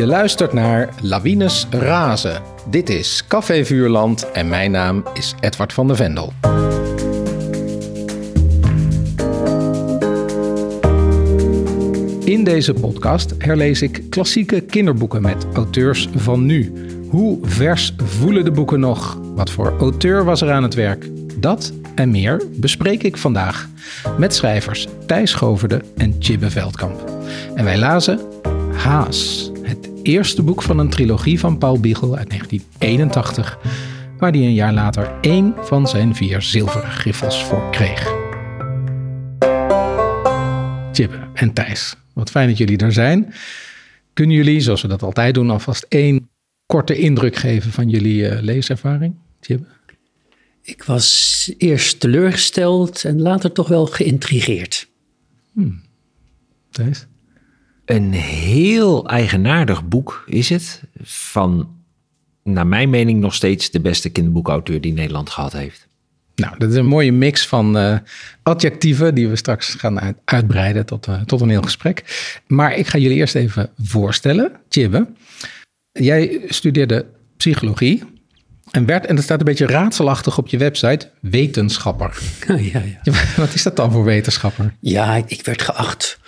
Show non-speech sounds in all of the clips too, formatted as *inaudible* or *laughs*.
Je luistert naar Lawines Razen. Dit is Café Vuurland en mijn naam is Edward van der Vendel. In deze podcast herlees ik klassieke kinderboeken met auteurs van nu. Hoe vers voelen de boeken nog? Wat voor auteur was er aan het werk? Dat en meer bespreek ik vandaag met schrijvers Thijs Goverde en Chibbe Veldkamp. En wij lazen Haas, eerste boek van een trilogie van Paul Biegel uit 1981, waar hij een jaar later één van zijn vier zilveren griffels voor kreeg. Chibbe en Thijs, wat fijn dat jullie er zijn. Kunnen jullie, zoals we dat altijd doen, alvast één korte indruk geven van jullie uh, leeservaring? Chibbe? Ik was eerst teleurgesteld en later toch wel geïntrigeerd. Hmm. Thijs? Een heel eigenaardig boek is het. Van, naar mijn mening, nog steeds de beste kinderboekauteur die Nederland gehad heeft. Nou, dat is een mooie mix van uh, adjectieven die we straks gaan uitbreiden tot, uh, tot een heel gesprek. Maar ik ga jullie eerst even voorstellen. Chibbe, jij studeerde psychologie en werd, en dat staat een beetje raadselachtig op je website, wetenschapper. *laughs* Ja, ja. ja. Wat is dat dan voor wetenschapper? Ja, ik werd geacht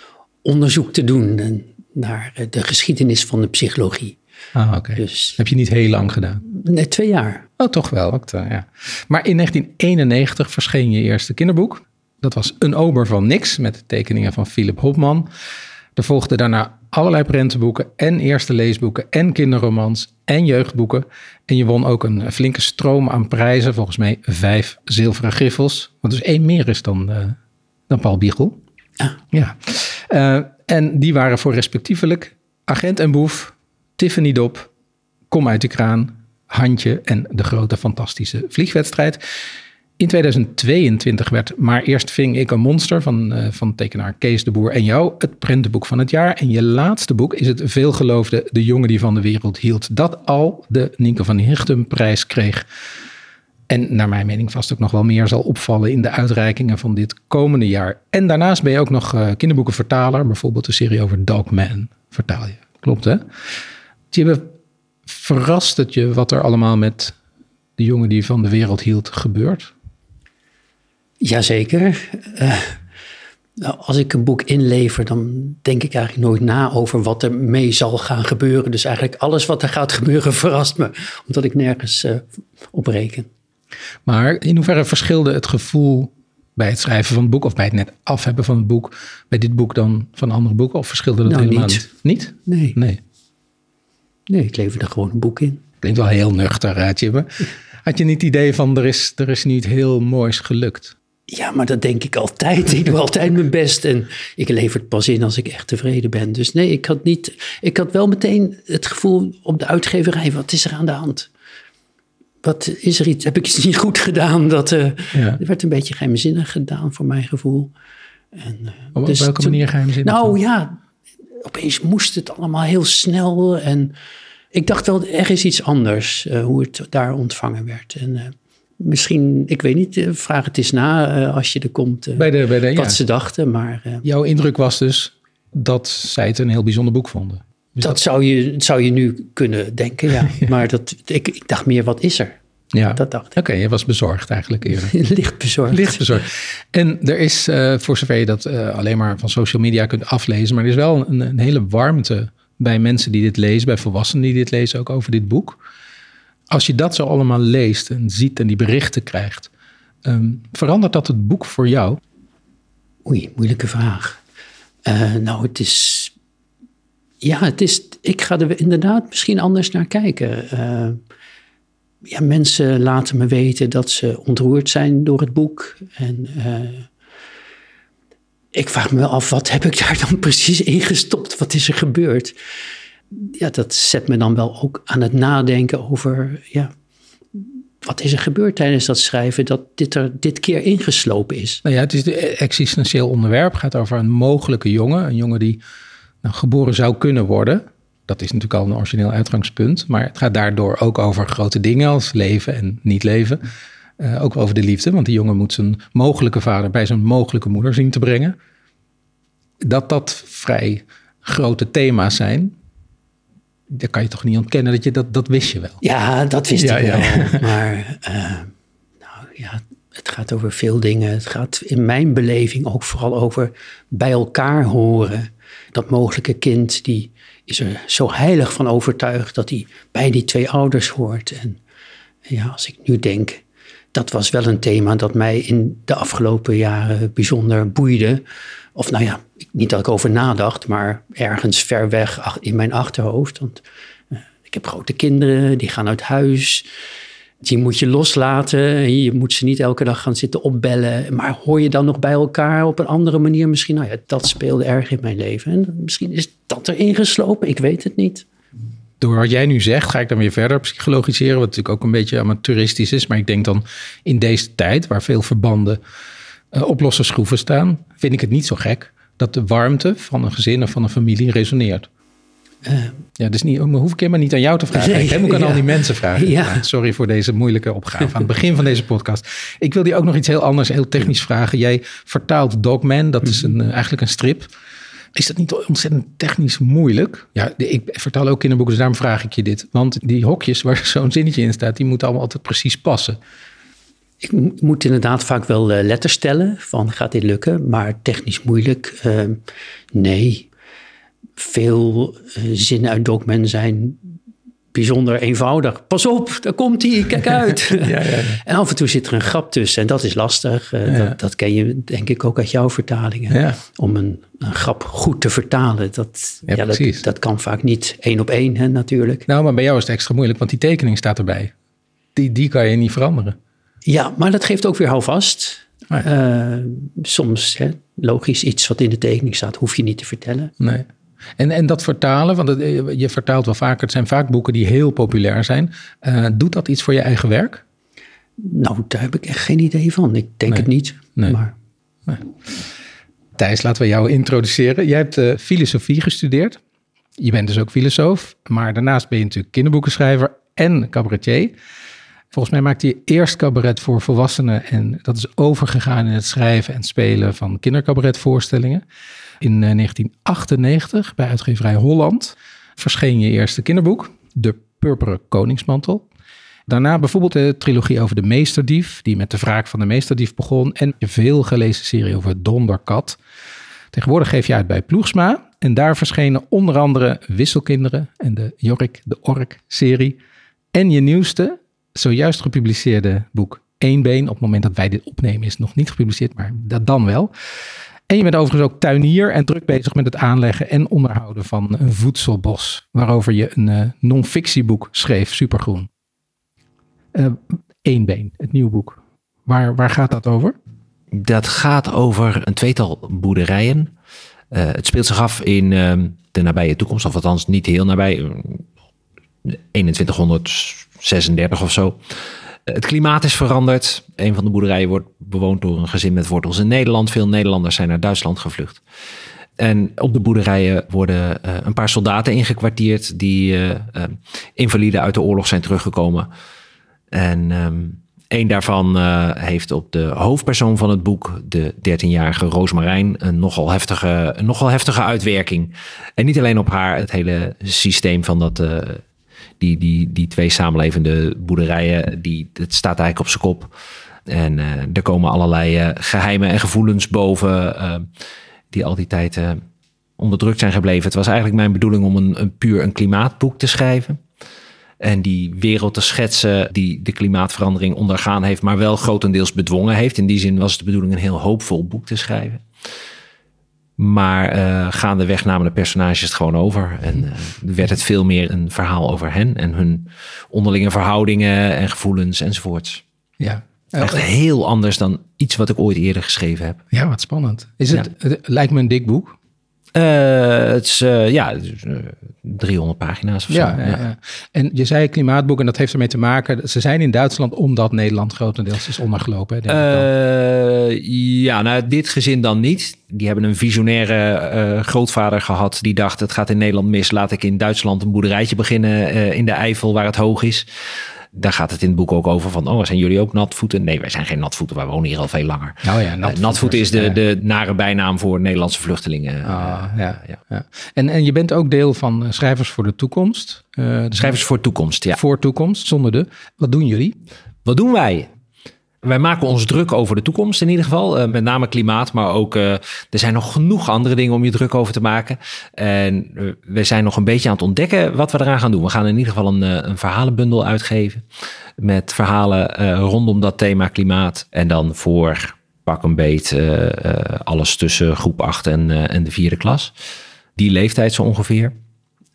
onderzoek te doen naar de geschiedenis van de psychologie. Ah, oké. Dus, Heb je niet heel lang gedaan? Nee, twee jaar. Oh, toch wel. Ook, ja. Maar in 1991 verscheen je eerste kinderboek. Dat was Een ober van niks met tekeningen van Philip Hopman. Er volgden daarna allerlei prentenboeken en eerste leesboeken en kinderromans en jeugdboeken. En je won ook een flinke stroom aan prijzen, volgens mij vijf zilveren griffels. Wat dus één meer is dan, uh, dan Paul Biegel. Ja. Uh, en die waren voor respectievelijk Agent en Boef, Tiffany Dop, Kom uit de kraan, Handje en de grote fantastische vliegwedstrijd. In 2022 werd Maar eerst ving ik een monster van, uh, van tekenaar Kees de Boer en jou het prentenboek van het jaar. En je laatste boek is het veelgeloofde De jongen die van de wereld hield. Dat al de Nienke van Hichtem prijs kreeg. En naar mijn mening vast ook nog wel meer zal opvallen in de uitreikingen van dit komende jaar. En daarnaast ben je ook nog uh, kinderboekenvertaler. Bijvoorbeeld de serie over Dogman vertaal je. Klopt hè? Tjibbe, verrast het je wat er allemaal met de jongen die van de wereld hield gebeurt? Jazeker. Uh, nou, als ik een boek inlever, dan denk ik eigenlijk nooit na over wat er mee zal gaan gebeuren. Dus eigenlijk alles wat er gaat gebeuren verrast me, omdat ik nergens uh, op reken. Maar in hoeverre verschilde het gevoel bij het schrijven van het boek of bij het net af hebben van het boek, bij dit boek dan van andere boeken? Of verschilde dat nou, helemaal niet? Niet? Nee. Nee. Nee, ik leverde gewoon een boek in. Klinkt wel heel nuchter, Raadje. Had je niet het idee van er is, er is niet heel moois gelukt? Ja, maar dat denk ik altijd. Ik doe altijd mijn best en ik lever het pas in als ik echt tevreden ben. Dus nee, ik had, niet, ik had wel meteen het gevoel op de uitgeverij, wat is er aan de hand? Wat is er iets? Heb ik iets niet goed gedaan? Dat uh, ja. er werd een beetje geheimzinnig gedaan voor mijn gevoel. En, uh, op dus welke manier geheimzinnig? Nou ja, opeens moest het allemaal heel snel. En ik dacht wel, er is iets anders uh, hoe het daar ontvangen werd. En misschien, ik weet niet, vraag het eens na als je er komt. bij de, bij de, wat ja. ze dachten. Maar, Jouw indruk was dus dat zij het een heel bijzonder boek vonden. Dus dat, dat, Zou, je, zou je nu kunnen denken, *laughs* ja. maar dat, ik, ik dacht meer, wat is er? Ja, dat dacht ik. Oké, okay, je was bezorgd eigenlijk eerder. *laughs* Licht bezorgd. Licht bezorgd. En er is, uh, voor zover je dat uh, alleen maar van social media kunt aflezen, maar er is wel een, een, hele warmte bij mensen die dit lezen, bij volwassenen die dit lezen, ook over dit boek. Als je dat zo allemaal leest en ziet en die berichten krijgt, um, verandert dat het boek voor jou? Oei, moeilijke vraag. Uh, nou, het is. Ja, het is. Ik ga er inderdaad misschien anders naar kijken ja, mensen laten me weten dat ze ontroerd zijn door het boek. En uh, ik vraag me af, wat heb ik daar dan *laughs* precies in gestopt? Wat is er gebeurd? Ja, dat zet me dan wel ook aan het nadenken over, ja, wat is er gebeurd tijdens dat schrijven dat dit er dit keer ingeslopen is? Nou ja, het is een existentieel onderwerp. Het gaat over een mogelijke jongen. Een jongen die nou, geboren zou kunnen worden. Dat is natuurlijk al een origineel uitgangspunt. Maar het gaat daardoor ook over grote dingen als leven en niet leven. Uh, ook over de liefde, want die jongen moet zijn mogelijke vader bij zijn mogelijke moeder zien te brengen. Dat dat vrij grote thema's zijn, dan kan je toch niet ontkennen dat je dat, dat wist je wel. Ja, dat wist Ja, ik ja, wel. *laughs* Maar eh, nou ja, het gaat over veel dingen. Het gaat in mijn beleving ook vooral over bij elkaar horen. Dat mogelijke kind die is er zo heilig van overtuigd dat hij bij die twee ouders hoort. En ja, als ik nu denk, dat was wel een thema dat mij in de afgelopen jaren bijzonder boeide. Of nou ja, niet dat ik over nadacht, maar ergens ver weg in mijn achterhoofd. Want eh, ik heb grote kinderen, die gaan uit huis. Die moet je loslaten. Je moet ze niet elke dag gaan zitten opbellen. Maar hoor je dan nog bij elkaar op een andere manier? Misschien, nou ja, dat speelde erg in mijn leven. En misschien is dat erin geslopen. Ik weet het niet. Door wat jij nu zegt, ga ik dan weer verder psychologiseren. Wat natuurlijk ook een beetje amateuristisch is. Maar ik denk dan in deze tijd, waar veel verbanden eh, op losse schroeven staan, vind ik het niet zo gek dat de warmte van een gezin of van een familie resoneert. Ja, dus niet, maar hoef ik helemaal niet aan jou te vragen. Nee, ik moet ik aan ja. al die mensen vragen. Ja. Sorry voor deze moeilijke opgave aan het begin van deze podcast. Ik wil die ook nog iets heel anders, heel technisch vragen. Jij vertaalt Dogman, dat is een, eh, eigenlijk een strip. Is dat niet ontzettend technisch moeilijk? Ja, ik vertaal ook kinderboeken, dus daarom vraag ik je dit. Want die hokjes waar *laughs* zo'n zinnetje in staat, die moeten allemaal altijd precies passen. Ik mo- moet inderdaad vaak wel eh, letters stellen van gaat dit lukken, maar technisch moeilijk. eh, nee, veel eh, zinnen uit Dogman zijn bijzonder eenvoudig. Pas op, daar komt hij, kijk uit. *laughs* *laughs* En af en toe zit er een grap tussen en dat is lastig. Eh, Ja. dat, dat ken je denk ik ook uit jouw vertalingen. Ja. Om een, een grap goed te vertalen, dat, Ja, ja, dat, kan vaak niet één op één hè, natuurlijk. Nou, maar bij jou is het extra moeilijk, want die tekening staat erbij. Die, die kan je niet veranderen. Ja, maar dat geeft ook weer houvast. Eh, soms, hè, logisch, iets wat in de tekening staat, hoef je niet te vertellen. Nee. En, en dat vertalen, want het, eh, je vertaalt wel vaker, het zijn vaak boeken die heel populair zijn. Eh, doet dat iets voor je eigen werk? Nou, daar heb ik echt geen idee van. Ik denk Nee. het niet. Nee. Maar Thijs, laten we jou introduceren. Jij hebt eh, filosofie gestudeerd. Je bent dus ook filosoof, maar daarnaast ben je natuurlijk kinderboekenschrijver en cabaretier. Volgens mij maakte je eerst cabaret voor volwassenen en dat is overgegaan in het schrijven en spelen van kindercabaretvoorstellingen. In eh, 1998 bij uitgeverij Holland verscheen je eerste kinderboek, De Purperen Koningsmantel. Daarna bijvoorbeeld de trilogie over de Meesterdief, die met de wraak van de Meesterdief begon. En je veel gelezen serie over Donderkat. Tegenwoordig geef je uit bij Ploegsma. En daar verschenen onder andere Wisselkinderen en de Jorik de Ork serie. En je nieuwste, zojuist gepubliceerde boek Eén Been. Op het moment dat wij dit opnemen is nog niet gepubliceerd, maar dat dan wel. En je bent overigens ook tuinier en druk bezig met het aanleggen en onderhouden van een voedselbos. Waarover je een eh, non-fictieboek schreef, Supergroen. Eh Eén Been, het nieuwe boek. Waar, waar gaat dat over? Dat gaat over een tweetal boerderijen. Eh, het speelt zich af in ehm, de nabije toekomst, of althans niet heel nabij, eh, 2136 of zo. Het klimaat is veranderd. Een van de boerderijen wordt bewoond door een gezin met wortels in Nederland. Veel Nederlanders zijn naar Duitsland gevlucht. En op de boerderijen worden eh, een paar soldaten ingekwartierd die eh, eh, invalide uit de oorlog zijn teruggekomen. En ehm een daarvan heeft op de hoofdpersoon van het boek, de 13-jarige Roosmarijn, een nogal, heftige, een nogal heftige uitwerking. En niet alleen op haar, het hele systeem van dat, die, die, die twee samenlevende boerderijen, die, het staat eigenlijk op zijn kop. En eh, er komen allerlei eh, geheimen en gevoelens boven eh, die al die tijd onderdrukt zijn gebleven. Het was eigenlijk mijn bedoeling om een, een puur een klimaatboek te schrijven. En die wereld te schetsen die de klimaatverandering ondergaan heeft, maar wel grotendeels bedwongen heeft. In die zin was het de bedoeling een heel hoopvol boek te schrijven. Maar eh gaandeweg namen de personages het gewoon over. En eh, werd het veel meer een verhaal over hen en hun onderlinge verhoudingen en gevoelens enzovoorts. Ja. Echt heel anders dan iets wat ik ooit eerder geschreven heb. Ja, wat spannend. Is het, het lijkt me een dik boek. Eh, het is eh, ja, het is, eh, 300 pagina's of Ja, zo. ja, ja. En je zei klimaatboek en dat heeft ermee te maken. Ze zijn in Duitsland omdat Nederland grotendeels is ondergelopen. Denk. Eh, ja, nou, dit gezin dan niet. Die hebben een visionaire grootvader gehad. Die dacht, het gaat in Nederland mis. Laat ik in Duitsland een boerderijtje beginnen in de Eifel waar het hoog is. Daar gaat het in het boek ook over van, oh, zijn jullie ook natvoeten? Nee, wij zijn geen natvoeten, wij wonen hier al veel langer. Oh ja, natvoeten, natvoeten is de, de nare bijnaam voor Nederlandse vluchtelingen. Ah, ja, ja. ja. En, en je bent ook deel van Schrijvers voor de Toekomst. Uh, Schrijvers voor Toekomst, ja. Voor Toekomst, zonder de. Wat doen jullie? Wat doen wij? Wij maken ons druk over de toekomst in ieder geval. Uh, met name klimaat, maar ook uh, er zijn nog genoeg andere dingen om je druk over te maken. En uh, we zijn nog een beetje aan het ontdekken wat we eraan gaan doen. We gaan in ieder geval een, een verhalenbundel uitgeven. Met verhalen rondom dat thema klimaat. En dan voor pak een beet alles tussen groep 8 en, en de vierde klas. Die leeftijd zo ongeveer.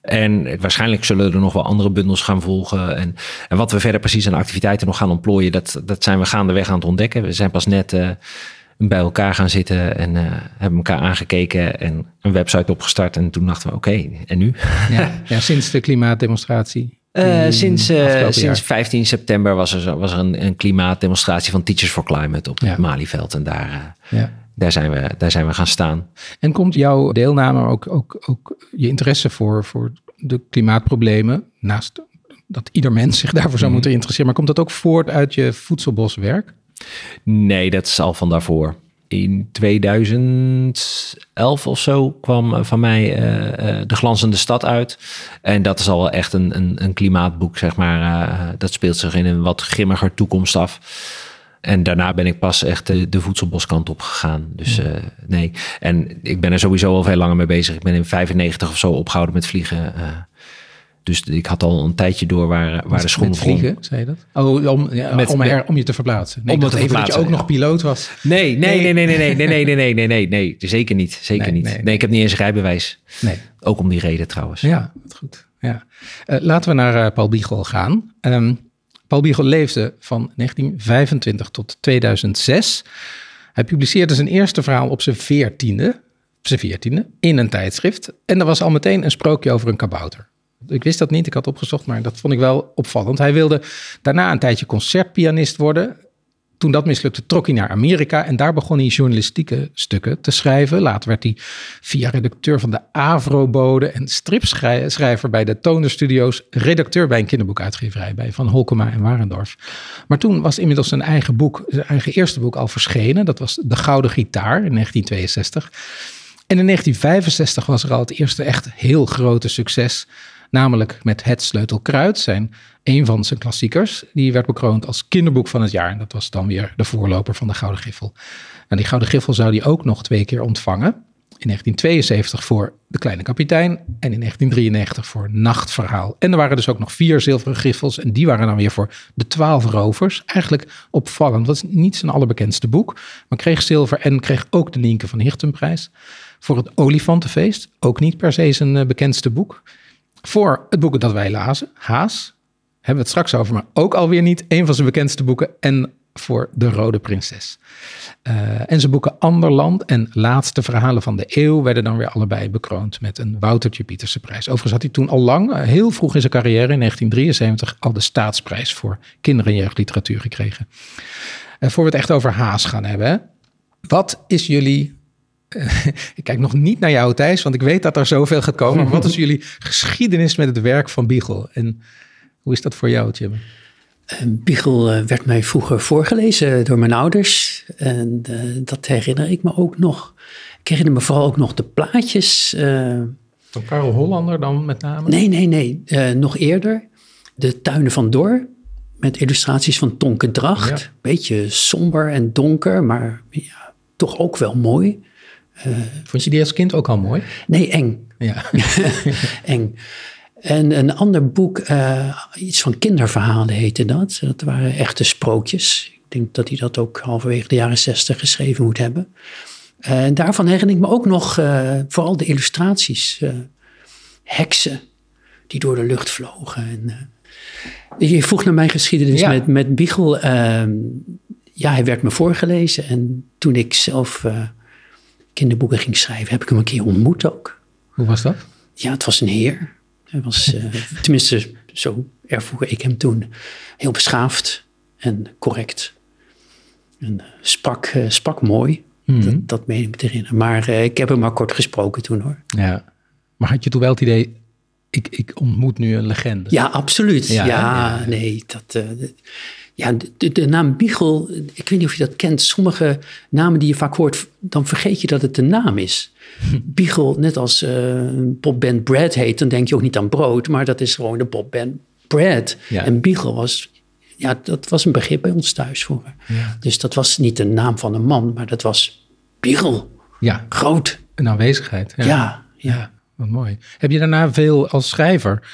En waarschijnlijk zullen er nog wel andere bundels gaan volgen. En, en wat we verder precies aan activiteiten nog gaan ontplooien, dat, dat zijn we gaandeweg aan het ontdekken. We zijn pas net uh, bij elkaar gaan zitten en uh, hebben elkaar aangekeken en een website opgestart. En toen dachten we, oké, en nu? Ja, *laughs* ja, sinds de klimaatdemonstratie. Uh, sinds, sinds 15 september was er, was er een, een klimaatdemonstratie van Teachers for Climate op het Malieveld. En daar, ja daar zijn we, daar zijn we gaan staan. En komt jouw deelname ook, ook, ook je interesse voor, voor de klimaatproblemen, naast dat ieder mens zich daarvoor zou mhm. moeten interesseren, maar komt dat ook voort uit je voedselboswerk? Nee, dat is al van daarvoor. In 2011 of zo kwam eh, van mij uh, De Glanzende Stad uit. En dat is al wel echt een, een, een klimaatboek, zeg maar. Uh, dat speelt zich in een wat grimmiger toekomst af. En daarna ben ik pas echt de, de voedselboskant op gegaan. Dus uh, nee. En ik ben er sowieso al veel langer mee bezig. Ik ben in 95 of zo opgehouden met vliegen. Uh, dus ik had al een tijdje door waar, waar de schoen met vliegen, zei je dat? Oh, om, ja, met, om, er, om je te verplaatsen. Nee, om verplaatsen, dat je ook nog piloot was. Nee, nee, nee, nee, nee, nee, nee, nee, nee, nee, nee, nee, zeker niet. Zeker nee, niet. Nee, nee, ik heb niet eens een rijbewijs. Nee. Ook om die reden trouwens. Ja, goed. Ja. Uh, laten we naar uh, Paul Biegel gaan. Um, Paul Biegel leefde van 1925 tot 2006. Hij publiceerde zijn eerste verhaal op zijn veertiende, zijn veertiende in een tijdschrift. En er was al meteen een sprookje over een kabouter. Ik wist dat niet, ik had opgezocht, maar dat vond ik wel opvallend. Hij wilde daarna een tijdje concertpianist worden. Toen dat mislukte, trok hij naar Amerika en daar begon hij journalistieke stukken te schrijven. Later werd hij via redacteur van de Avro-bode en stripschrijver bij de Toner Studios, redacteur bij een kinderboekuitgeverij bij Van Holkema en Warendorf. Maar toen was inmiddels zijn eigen boek, zijn eigen eerste boek al verschenen. Dat was De Gouden Gitaar in 1962. En in 1965 was er al het eerste echt heel grote succes Namelijk met Het Sleutelkruid, zijn een van zijn klassiekers. Die werd bekroond als kinderboek van het jaar. En dat was dan weer de voorloper van de Gouden Griffel. En die Gouden Griffel zou hij ook nog twee keer ontvangen. In 1972 voor De Kleine Kapitein en in 1993 voor Nachtverhaal. En er waren dus ook nog vier zilveren griffels en die waren dan weer voor De Twaalf Rovers. Eigenlijk opvallend, dat is niet zijn allerbekendste boek, maar kreeg zilver en kreeg ook de Nienke van Hichtenprijs. Voor het Olifantenfeest, ook niet per se zijn eh, bekendste boek voor het boek dat wij lazen, Haas, hebben we het straks over, maar ook alweer niet een van zijn bekendste boeken. En voor De Rode Prinses. Uh, en zijn boeken Anderland en Laatste Verhalen van de Eeuw werden dan weer allebei bekroond met een Woutertje Pieterse prijs. Overigens had hij toen al lang, eh, heel vroeg in zijn carrière, in 1973, al de staatsprijs voor kinder- en jeugdliteratuur gekregen. Uh, voor we het echt over Haas gaan hebben. Wat is jullie *laughs* ik kijk nog niet naar jou, Thijs, want ik weet dat er zoveel gaat komen. Maar wat is *laughs* jullie geschiedenis met het werk van Biegel? En hoe is dat voor jou, Jim? Uh, Biegel uh, werd mij vroeger voorgelezen door mijn ouders. En uh, dat herinner ik me ook nog. Ik herinner me vooral ook nog de plaatjes. van Karel Hollander dan met name? Nee, nee, nee. nog eerder. De Tuinen van Dor. Met illustraties van Tonke Dracht. Beetje somber en donker, maar ja, toch ook wel mooi. Uh, Vond je die als kind ook al mooi? Nee, eng. Ja. *laughs* eng. En een ander boek, uh, iets van kinderverhalen heette dat. Dat waren echte sprookjes. Ik denk dat hij dat ook halverwege de jaren zestig geschreven moet hebben. Uh, en daarvan herinner ik me ook nog vooral de illustraties. heksen die door de lucht vlogen. En, je vroeg naar mijn geschiedenis met, met Biegel. Ehm, ja, hij werd me voorgelezen. En toen ik zelf kinderboeken ging schrijven, heb ik hem een keer ontmoet ook. Hoe was dat? Ja, het was een heer. Hij was, uh, *laughs* tenminste, zo ervoer ik hem toen, heel beschaafd en correct. En uh, sprak, uh, sprak mooi, mm -hmm. dat, dat meen ik te herinneren. Maar ik heb hem maar kort gesproken toen hoor. Ja, maar had je toen wel het idee, ik, ik ontmoet nu een legende. Ja, absoluut. Ja? Ja. nee, dat... ja, de, de naam Biegel, ik weet niet of je dat kent. Sommige namen die je vaak hoort, dan vergeet je dat het een naam is. *laughs* Biegel, net als een popband Brad heet, dan denk je ook niet aan brood, maar dat is gewoon de popband Brad. Ja. En Biegel was, ja, dat was een begrip bij ons thuis vroeger. Ja. Dus dat was niet de naam van een man, maar dat was Biegel. Ja, Groot. een aanwezigheid. Ja, ja. Ja, wat mooi. Heb je daarna veel als schrijver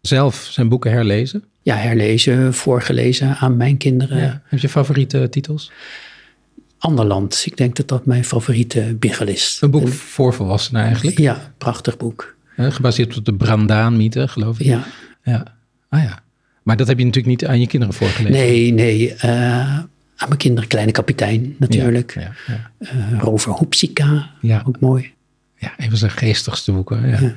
zelf zijn boeken herlezen? Ja, herlezen, voorgelezen aan mijn kinderen. Ja. Heb je favoriete titels? Anderland, ik denk dat dat mijn favoriete Biegel is. Een boek voor volwassenen eigenlijk. Ja, prachtig boek. Gebaseerd op de Brandaan-mythe, geloof ik. Ja. ja. Ah ja. Maar dat heb je natuurlijk niet aan je kinderen voorgelezen. Nee, nee. eh, aan mijn kinderen Kleine Kapitein natuurlijk. Ja, ja. Eh, Rover Hoepsika, Ja. ook mooi. Ja, een van zijn geestigste boeken. Ja.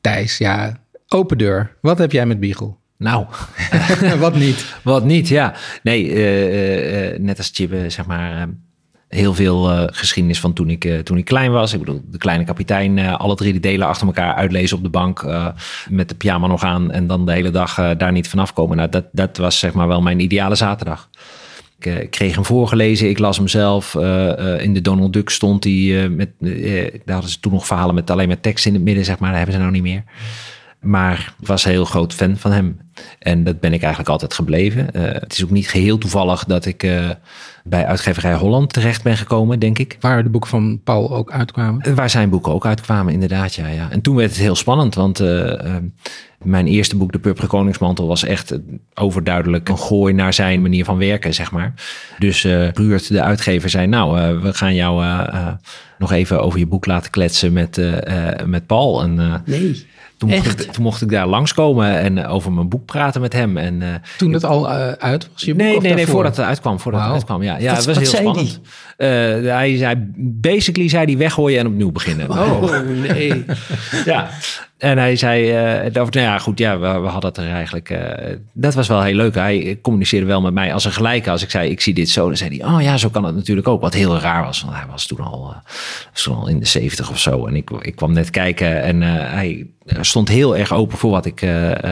Thijs, ja. Open deur. Wat heb jij met Biegel? Nou, *laughs* Wat niet? *laughs* Wat niet, ja. Nee, eh, eh, eh, net als Chibbe, zeg maar, heel veel geschiedenis van toen ik, toen ik klein was. Ik bedoel, de kleine kapitein, alle drie de delen achter elkaar uitlezen op de bank, met de pyjama nog aan en dan de hele dag daar niet vanaf komen. Nou, dat, dat was zeg maar wel mijn ideale zaterdag. Ik kreeg hem voorgelezen, ik las hem zelf. In de Donald Duck stond hij met, daar hadden ze toen nog verhalen met alleen met tekst in het midden, zeg maar. Dat hebben ze nou niet meer. Maar ik was een heel groot fan van hem. En dat ben ik eigenlijk altijd gebleven. Eh, het is ook niet geheel toevallig dat ik eh, bij uitgeverij Holland terecht ben gekomen, denk ik. Waar de boeken van Paul ook uitkwamen. Eh, Waar zijn boeken ook uitkwamen, inderdaad. Ja, ja. En toen werd het heel spannend, want mijn eerste boek, De Purperen Koningsmantel, was echt overduidelijk een gooi naar zijn manier van werken, zeg maar. Dus eh Ruurt, de uitgever, zei: Nou, eh, we gaan jou eh, eh, nog even over je boek laten kletsen met, eh, eh, met Paul. En eh, Nee, toen, mocht echt? ik, toen mocht ik daar langskomen en over mijn boek praten met hem. En, eh, Toen het al eh, uit was, je? Nee, nee, nee, voordat het uitkwam. Voordat het uitkwam, ja. ja Wat- het was heel spannend. Eh, hij zei, basically zei hij weggooien en opnieuw beginnen. Oh, nee. *laughs* Ja. En hij zei, dat- nou ja, goed, ja, we, we hadden het er eigenlijk. eh, dat was wel heel leuk. Hij communiceerde wel met mij als een gelijke. Als ik zei, ik zie dit zo, dan zei hij, oh ja, zo kan het natuurlijk ook. Wat heel raar was, want hij was toen al, eh, was toen al in de zeventig of zo. En ik, ik kwam net kijken en hij stond heel erg open voor wat ik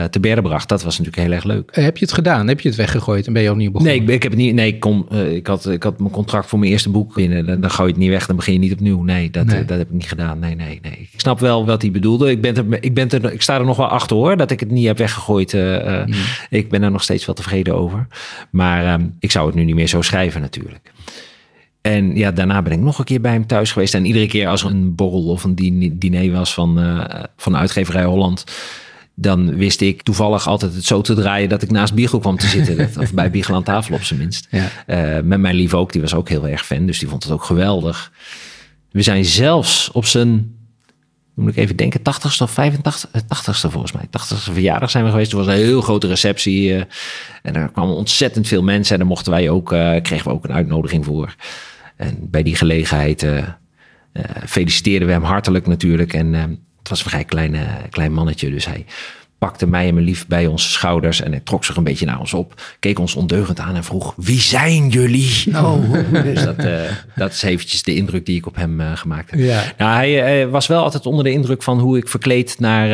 te berden bracht. Dat was natuurlijk heel erg leuk. Heb je het gedaan? Heb je het weggegooid en ben je opnieuw begonnen? Nee, ik, ik heb het niet. Nee, ik, kom, ik, had, ik had mijn contract voor mijn eerste boek binnen. Dan, dan gooi je het niet weg, dan begin je niet opnieuw. Nee, dat, Nee. dat heb ik niet gedaan. Nee, nee, nee. Ik snap wel wat hij bedoelde. Ik, ben er, ik, ben er, ik sta er nog wel achter hoor, dat ik het niet heb weggegooid. eh, eh, Ik ben er nog steeds wel tevreden over. Maar ehm, ik zou het nu niet meer zo schrijven natuurlijk. En ja, daarna ben ik nog een keer bij hem thuis geweest. En iedere keer als er een borrel of een din- diner was van, eh, van uitgeverij Holland... dan wist ik toevallig altijd het zo te draaien... dat ik naast Biegel kwam te zitten. *laughs* Of bij Biegel aan tafel op zijn minst. Ja. Met mijn lief ook, die was ook heel erg fan. Dus die vond het ook geweldig. We zijn zelfs op zijn... Moet ik even denken, 80ste of 85, eh, 80ste volgens mij. 80ste verjaardag zijn we geweest. Er was een heel grote receptie. eh, en er kwamen ontzettend veel mensen. En daar mochten wij ook, eh, kregen we ook een uitnodiging voor. En bij die gelegenheid eh, eh, feliciteerden we hem hartelijk natuurlijk. En eh, het was een vrij klein, eh, klein mannetje. Dus hij pakte mij en mijn lief bij onze schouders. En hij trok zich een beetje naar ons op. Keek ons ondeugend aan en vroeg, wie zijn jullie? Oh, Dus dat, eh, dat is eventjes de indruk die ik op hem eh, gemaakt heb. Ja. Nou, hij eh, was wel altijd onder de indruk van hoe ik verkleed naar,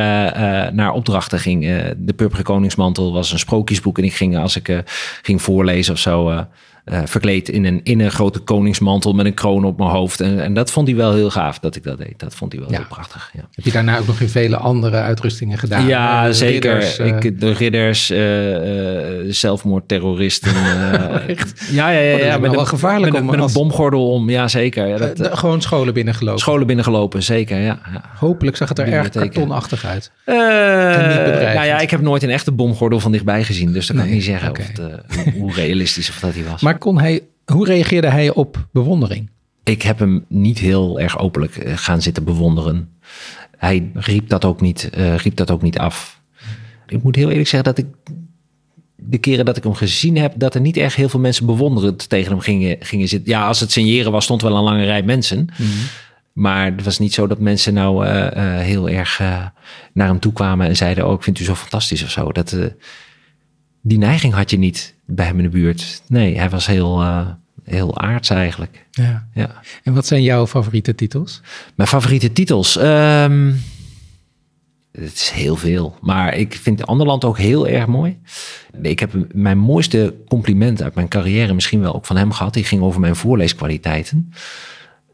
naar opdrachten ging. De Purperen Koningsmantel was een sprookjesboek. En ik ging, als ik ging voorlezen of zo, eh, verkleed in een, in een grote koningsmantel met een kroon op mijn hoofd. En, en dat vond hij wel heel gaaf dat ik dat deed. Dat vond hij wel Ja. heel prachtig. Ja. Heb je daarna ook nog in vele andere uitrustingen gedaan? Ja, Eh, zeker. ridders, eh, ik, de ridders, zelfmoordterroristen. *laughs* Echt? Ja, ja, ja. Oh, dat ja met, wel een, gevaarlijk met, een, om met een bomgordel om. Ja, zeker. Dat, de- gewoon scholen binnengelopen. scholen binnengelopen, zeker. Ja. Hopelijk zag het er erg kartonachtig uit. Nou ja, ik heb nooit een echte bomgordel van dichtbij gezien. Dus dan kan ik niet zeggen of het, hoe- hoe realistisch of dat hij was. Maar kon hij, hoe reageerde hij op bewondering? ik heb hem niet heel erg openlijk eh, gaan zitten bewonderen. Hij riep dat ook niet, eh, riep dat ook niet af. Ik moet heel eerlijk zeggen dat ik de keren dat ik hem gezien heb, dat er niet echt heel veel mensen bewonderend tegen hem gingen, gingen zitten. Ja, als het signeren was, stond wel een lange rij mensen. Maar het was niet zo dat mensen nou eh, heel erg naar hem toe kwamen en zeiden: Oh, ik vind u zo fantastisch of zo. Dat, die neiging had je niet bij hem in de buurt. Nee, hij was heel, eh, heel aards eigenlijk. Ja. Ja. En wat zijn jouw favoriete titels? Mijn favoriete titels. Ehm, Het is heel veel. Maar ik vind Anderland ook heel erg mooi. Ik heb mijn mooiste compliment uit mijn carrière misschien wel ook van hem gehad. Die ging over mijn voorleeskwaliteiten.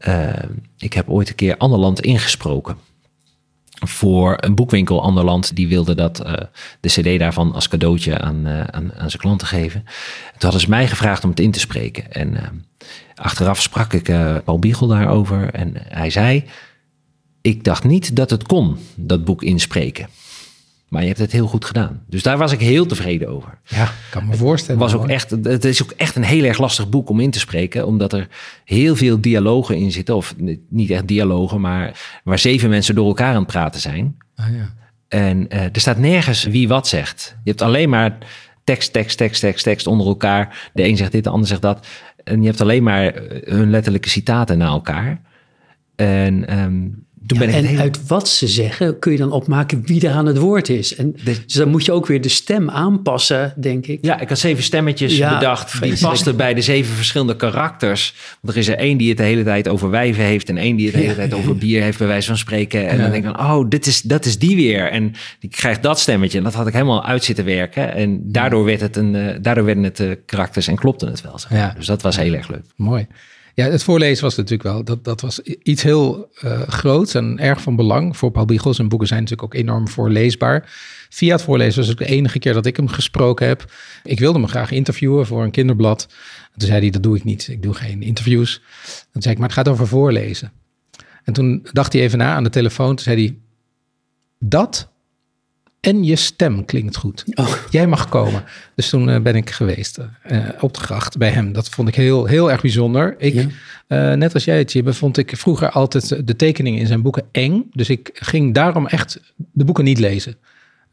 Uh, ik heb ooit een keer Anderland ingesproken. Voor een boekwinkel Anderland. Die wilde dat uh, de cd daarvan als cadeautje aan, uh, aan, aan, zijn klanten geven. Toen hadden ze mij gevraagd om het in te spreken. En achteraf sprak ik Paul Biegel daarover. En hij zei ik dacht niet dat het kon, dat boek inspreken. Maar je hebt het heel goed gedaan. Dus daar was ik heel tevreden over. Ja, kan me voorstellen. Het, was ook echt, het is ook echt een heel erg lastig boek om in te spreken. Omdat er heel veel dialogen in zitten. Of niet echt dialogen, maar waar zeven mensen door elkaar aan het praten zijn. Ah, ja. En uh, er staat nergens wie wat zegt. Je hebt alleen maar tekst, tekst, tekst, tekst, tekst onder elkaar. De een zegt dit, de ander zegt dat. En je hebt alleen maar hun letterlijke citaten naar elkaar. En um, ja, en uit wat ze zeggen kun je dan opmaken wie er aan het woord is. En dus dan moet je ook weer de stem aanpassen, denk ik. Ja, ik had zeven stemmetjes bedacht. Die pasten bij de zeven verschillende karakters. Want er is er één die het de hele tijd over wijven heeft... en één die het de hele tijd over bier heeft, bij wijze van spreken. En dan denk ik oh, dit is, dat is die weer. En die krijgt dat stemmetje. En dat had ik helemaal uit zitten werken. En daardoor, werd het een, uh, daardoor werden het uh, karakters en klopte het wel. Dus dat was heel erg leuk. Mooi. Ja, het voorlezen was natuurlijk wel, dat, dat was iets heel uh, groots en erg van belang voor Paul Biegel. Zijn boeken zijn natuurlijk ook enorm voorleesbaar. Via het voorlezen was het de enige keer dat ik hem gesproken heb. Ik wilde hem graag interviewen voor een kinderblad. En toen zei hij, dat doe ik niet, ik doe geen interviews. Toen zei ik, maar het gaat over voorlezen. En toen dacht hij even na aan de telefoon, toen zei hij, dat en je stem klinkt goed. Oh. Jij mag komen. Dus toen uh, ben ik geweest uh, op de gracht bij hem. Dat vond ik heel, heel erg bijzonder. Ik, ja. uh, net als jij het, Jibbe, vond ik vroeger altijd de tekeningen in zijn boeken eng. Dus ik ging daarom echt de boeken niet lezen.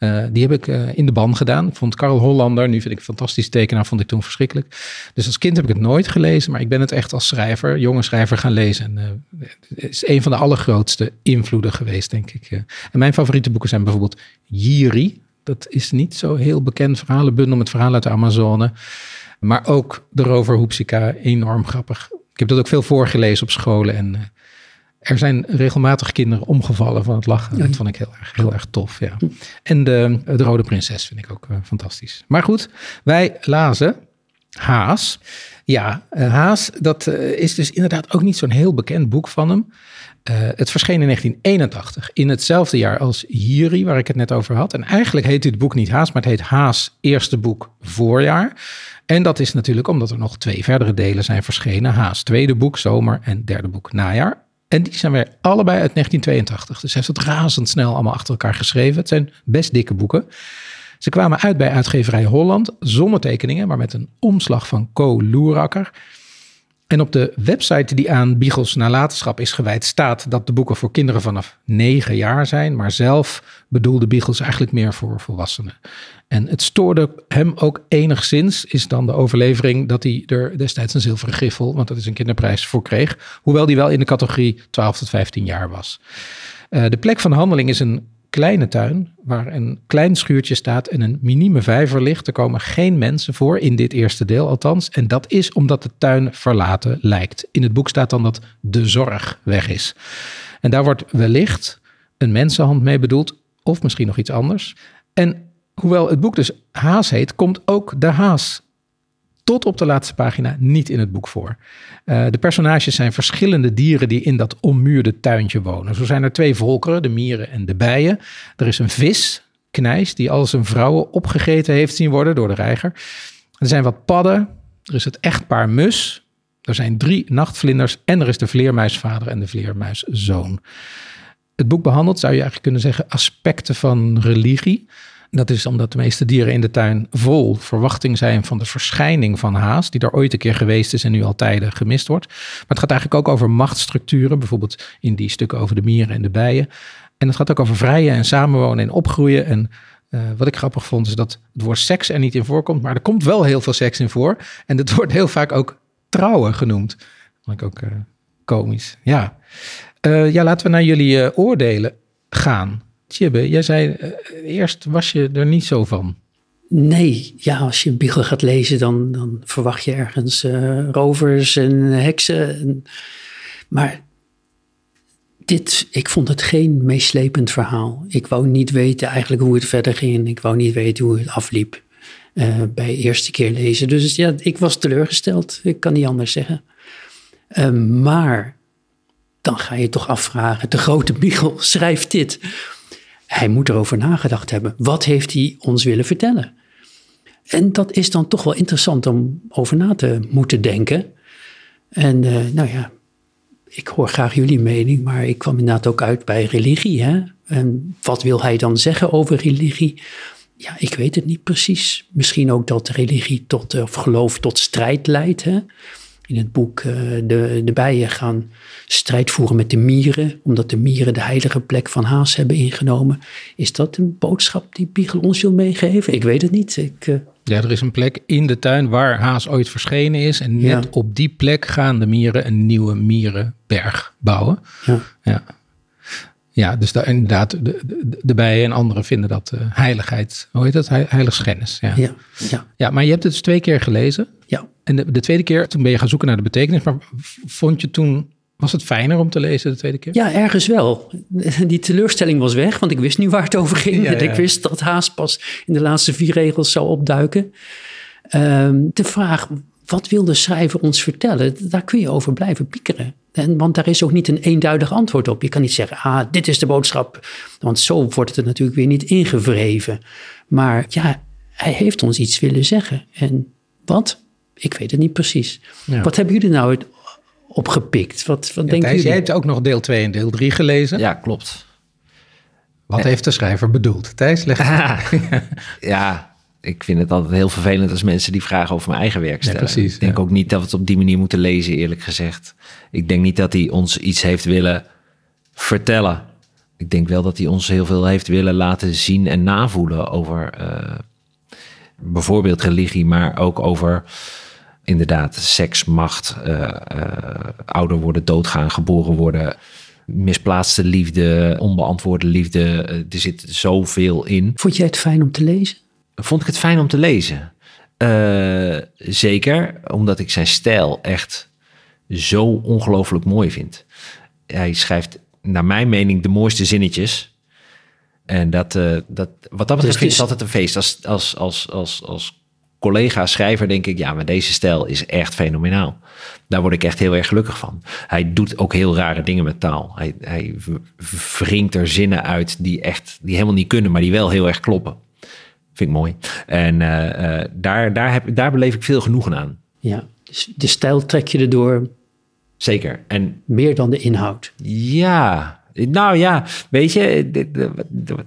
Uh, die heb ik uh, in de ban gedaan. Ik vond Karl Hollander, nu vind ik een fantastisch tekenaar, vond ik toen verschrikkelijk. Dus als kind heb ik het nooit gelezen, maar ik ben het echt als schrijver, jonge schrijver gaan lezen. En uh, het is een van de allergrootste invloeden geweest, denk ik. En mijn favoriete boeken zijn bijvoorbeeld Jiri. Dat is niet zo heel bekend verhalenbundel met verhalen uit de Amazone. Maar ook de Rover Hoepsika, enorm grappig. Ik heb dat ook veel voorgelezen op scholen en er zijn regelmatig kinderen omgevallen van het lachen. Dat vond ik heel erg, heel erg tof. Ja. En de, de Rode Prinses vind ik ook uh, fantastisch. Maar goed, wij lazen Haas. Ja, uh, Haas, dat uh, is dus inderdaad ook niet zo'n heel bekend boek van hem. het verscheen in 1981, in hetzelfde jaar als Jiri, waar ik het net over had. En eigenlijk heet dit boek niet Haas, maar het heet Haas Eerste Boek Voorjaar. En dat is natuurlijk omdat er nog twee verdere delen zijn verschenen. Haas Tweede Boek Zomer en Derde Boek Najaar. En die zijn weer allebei uit 1982. Dus hij heeft het razendsnel allemaal achter elkaar geschreven. Het zijn best dikke boeken. Ze kwamen uit bij uitgeverij Holland, zonder tekeningen, maar met een omslag van Co Loerakker. En op de website die aan Biegels nalatenschap is gewijd staat dat de boeken voor kinderen vanaf 9 jaar zijn, maar zelf bedoelde Biegels eigenlijk meer voor volwassenen. En het stoorde hem ook enigszins, is dan de overlevering dat hij er destijds een zilveren griffel, want dat is een kinderprijs, voor kreeg. Hoewel die wel in de categorie 12 tot 15 jaar was. Uh, de plek van handeling is een kleine tuin waar een klein schuurtje staat en een minieme vijver ligt. Er komen geen mensen voor, in dit eerste deel althans. En dat is omdat de tuin verlaten lijkt. In het boek staat dan dat de zorg weg is. En daar wordt wellicht een mensenhand mee bedoeld, of misschien nog iets anders. En hoewel het boek dus Haas heet, komt ook de haas tot op de laatste pagina niet in het boek voor. Uh, de personages zijn verschillende dieren die in dat ommuurde tuintje wonen. Zo zijn er twee volkeren, de mieren en de bijen. Er is een vis, knijs, die al zijn vrouwen opgegeten heeft zien worden door de reiger. Er zijn wat padden, er is het echtpaar mus, er zijn drie nachtvlinders en er is de vleermuisvader en de vleermuiszoon. Het boek behandelt, zou je eigenlijk kunnen zeggen, aspecten van religie. Dat is omdat de meeste dieren in de tuin vol verwachting zijn van de verschijning van haas, die er ooit een keer geweest is en nu al tijden gemist wordt. Maar het gaat eigenlijk ook over machtsstructuren, bijvoorbeeld in die stukken over de mieren en de bijen. En het gaat ook over vrijen en samenwonen en opgroeien. En uh, wat ik grappig vond is dat het woord seks er niet in voorkomt, maar er komt wel heel veel seks in voor. En het *laughs* wordt heel vaak ook trouwen genoemd. Dat vond ik ook uh, komisch. Ja. Uh, ja, laten we naar jullie oordelen gaan. Tjibbe, jij zei uh, eerst was je er niet zo van. Nee, ja, als je een Biegel gaat lezen, dan, dan verwacht je ergens uh, rovers en heksen. En, maar dit, ik vond het geen meeslepend verhaal. Ik wou niet weten eigenlijk hoe het verder ging. Ik wou niet weten hoe het afliep uh, bij eerste keer lezen. Dus ja, ik was teleurgesteld. Ik kan niet anders zeggen. Uh, maar dan ga je toch afvragen, de grote Biegel *laughs* schrijft dit. Hij moet erover nagedacht hebben. Wat heeft hij ons willen vertellen? En dat is dan toch wel interessant om over na te moeten denken. En uh, nou ja, ik hoor graag jullie mening, maar ik kwam inderdaad ook uit bij religie. Hè? En wat wil hij dan zeggen over religie? Ja, ik weet het niet precies. Misschien ook dat religie tot, of geloof tot strijd leidt. Hè? In het boek uh, de, de bijen gaan strijd voeren met de mieren, omdat de mieren de heilige plek van Haas hebben ingenomen. Is dat een boodschap die Biegel ons wil meegeven? Ik weet het niet. Ik, uh... Ja, er is een plek in de tuin waar Haas ooit verschenen is. En net ja. op die plek gaan de mieren een nieuwe mierenberg bouwen. Ja. ja. Ja, dus daar, inderdaad, de, de, de bijen en anderen vinden dat uh, heiligheid, hoe heet dat? Heiligschennis. Ja. Ja, ja. ja, maar je hebt het dus twee keer gelezen. Ja. En de, de tweede keer, toen ben je gaan zoeken naar de betekenis. Maar vond je toen, was het fijner om te lezen de tweede keer? Ja, ergens wel. Die teleurstelling was weg, want ik wist nu waar het over ging. Ja, *laughs* ja. Ik wist dat Haas pas in de laatste vier regels zou opduiken. Um, de vraag, wat wil de schrijver ons vertellen? Daar kun je over blijven piekeren. En, want daar is ook niet een eenduidig antwoord op. Je kan niet zeggen, ah, dit is de boodschap. Want zo wordt het natuurlijk weer niet ingewreven. Maar ja, hij heeft ons iets willen zeggen. En wat? Ik weet het niet precies. Ja. Wat hebben jullie nou opgepikt? Wat, wat ja, denken Thijs, jullie? jij hebt ook nog deel 2 en deel 3 gelezen. Ja, klopt. Wat ja. heeft de schrijver bedoeld? Thijs, leg *laughs* Ja, ik vind het altijd heel vervelend als mensen die vragen over mijn eigen werk stellen. Ja, precies, ik denk ook niet dat we het op die manier moeten lezen, eerlijk gezegd. Ik denk niet dat hij ons iets heeft willen vertellen. Ik denk wel dat hij ons heel veel heeft willen laten zien en navoelen over uh, bijvoorbeeld religie, maar ook over inderdaad seks, macht, uh, uh, ouder worden, doodgaan, geboren worden, misplaatste liefde, onbeantwoorde liefde. er zit zoveel in. Vond jij het fijn om te lezen? Vond ik het fijn om te lezen? Uh, zeker, omdat ik zijn stijl echt zo ongelooflijk mooi vind. Hij schrijft, naar mijn mening, de mooiste zinnetjes. En dat, uh, dat wat dat betreft dus ik het altijd een feest. Als, als, als, als, als collega-schrijver denk ik, ja, maar deze stijl is echt fenomenaal. Daar word ik echt heel erg gelukkig van. Hij doet ook heel rare dingen met taal. Hij, hij wringt er zinnen uit die echt, die helemaal niet kunnen, maar die wel heel erg kloppen. Vind ik mooi. En uh, uh, daar, daar, heb, daar beleef ik veel genoegen aan. Ja, dus de stijl trek je erdoor. Zeker. En meer dan de inhoud. Ja, nou ja, weet je,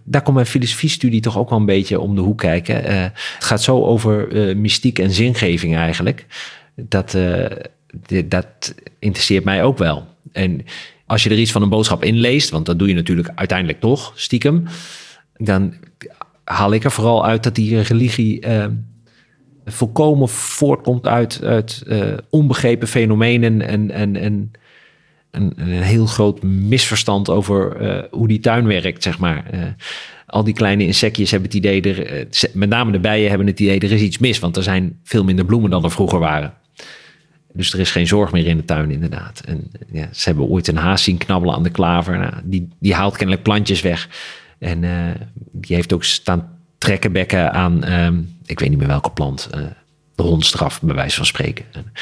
daar komt mijn filosofiestudie toch ook wel een beetje om de hoek kijken. Uh, het gaat zo over uh, mystiek en zingeving eigenlijk. Dat, uh, dat interesseert mij ook wel. En als je er iets van een boodschap in leest, want dat doe je natuurlijk uiteindelijk toch, stiekem, dan haal ik er vooral uit dat die religie uh, volkomen voortkomt uit, uit uh, onbegrepen fenomenen en, en, en een, een, heel groot misverstand over uh, hoe die tuin werkt, zeg maar. al die kleine insectjes hebben het idee, er, met name de bijen hebben het idee, er is iets mis, want er zijn veel minder bloemen dan er vroeger waren. Dus er is geen zorg meer in de tuin, inderdaad. En ja, ze hebben ooit een haas zien knabbelen aan de klaver. Nou, die, die haalt kennelijk plantjes weg. En uh, die heeft ook staan trekkenbekken aan, um, ik weet niet meer welke plant, uh, de hondstraf, bij wijze van spreken. En,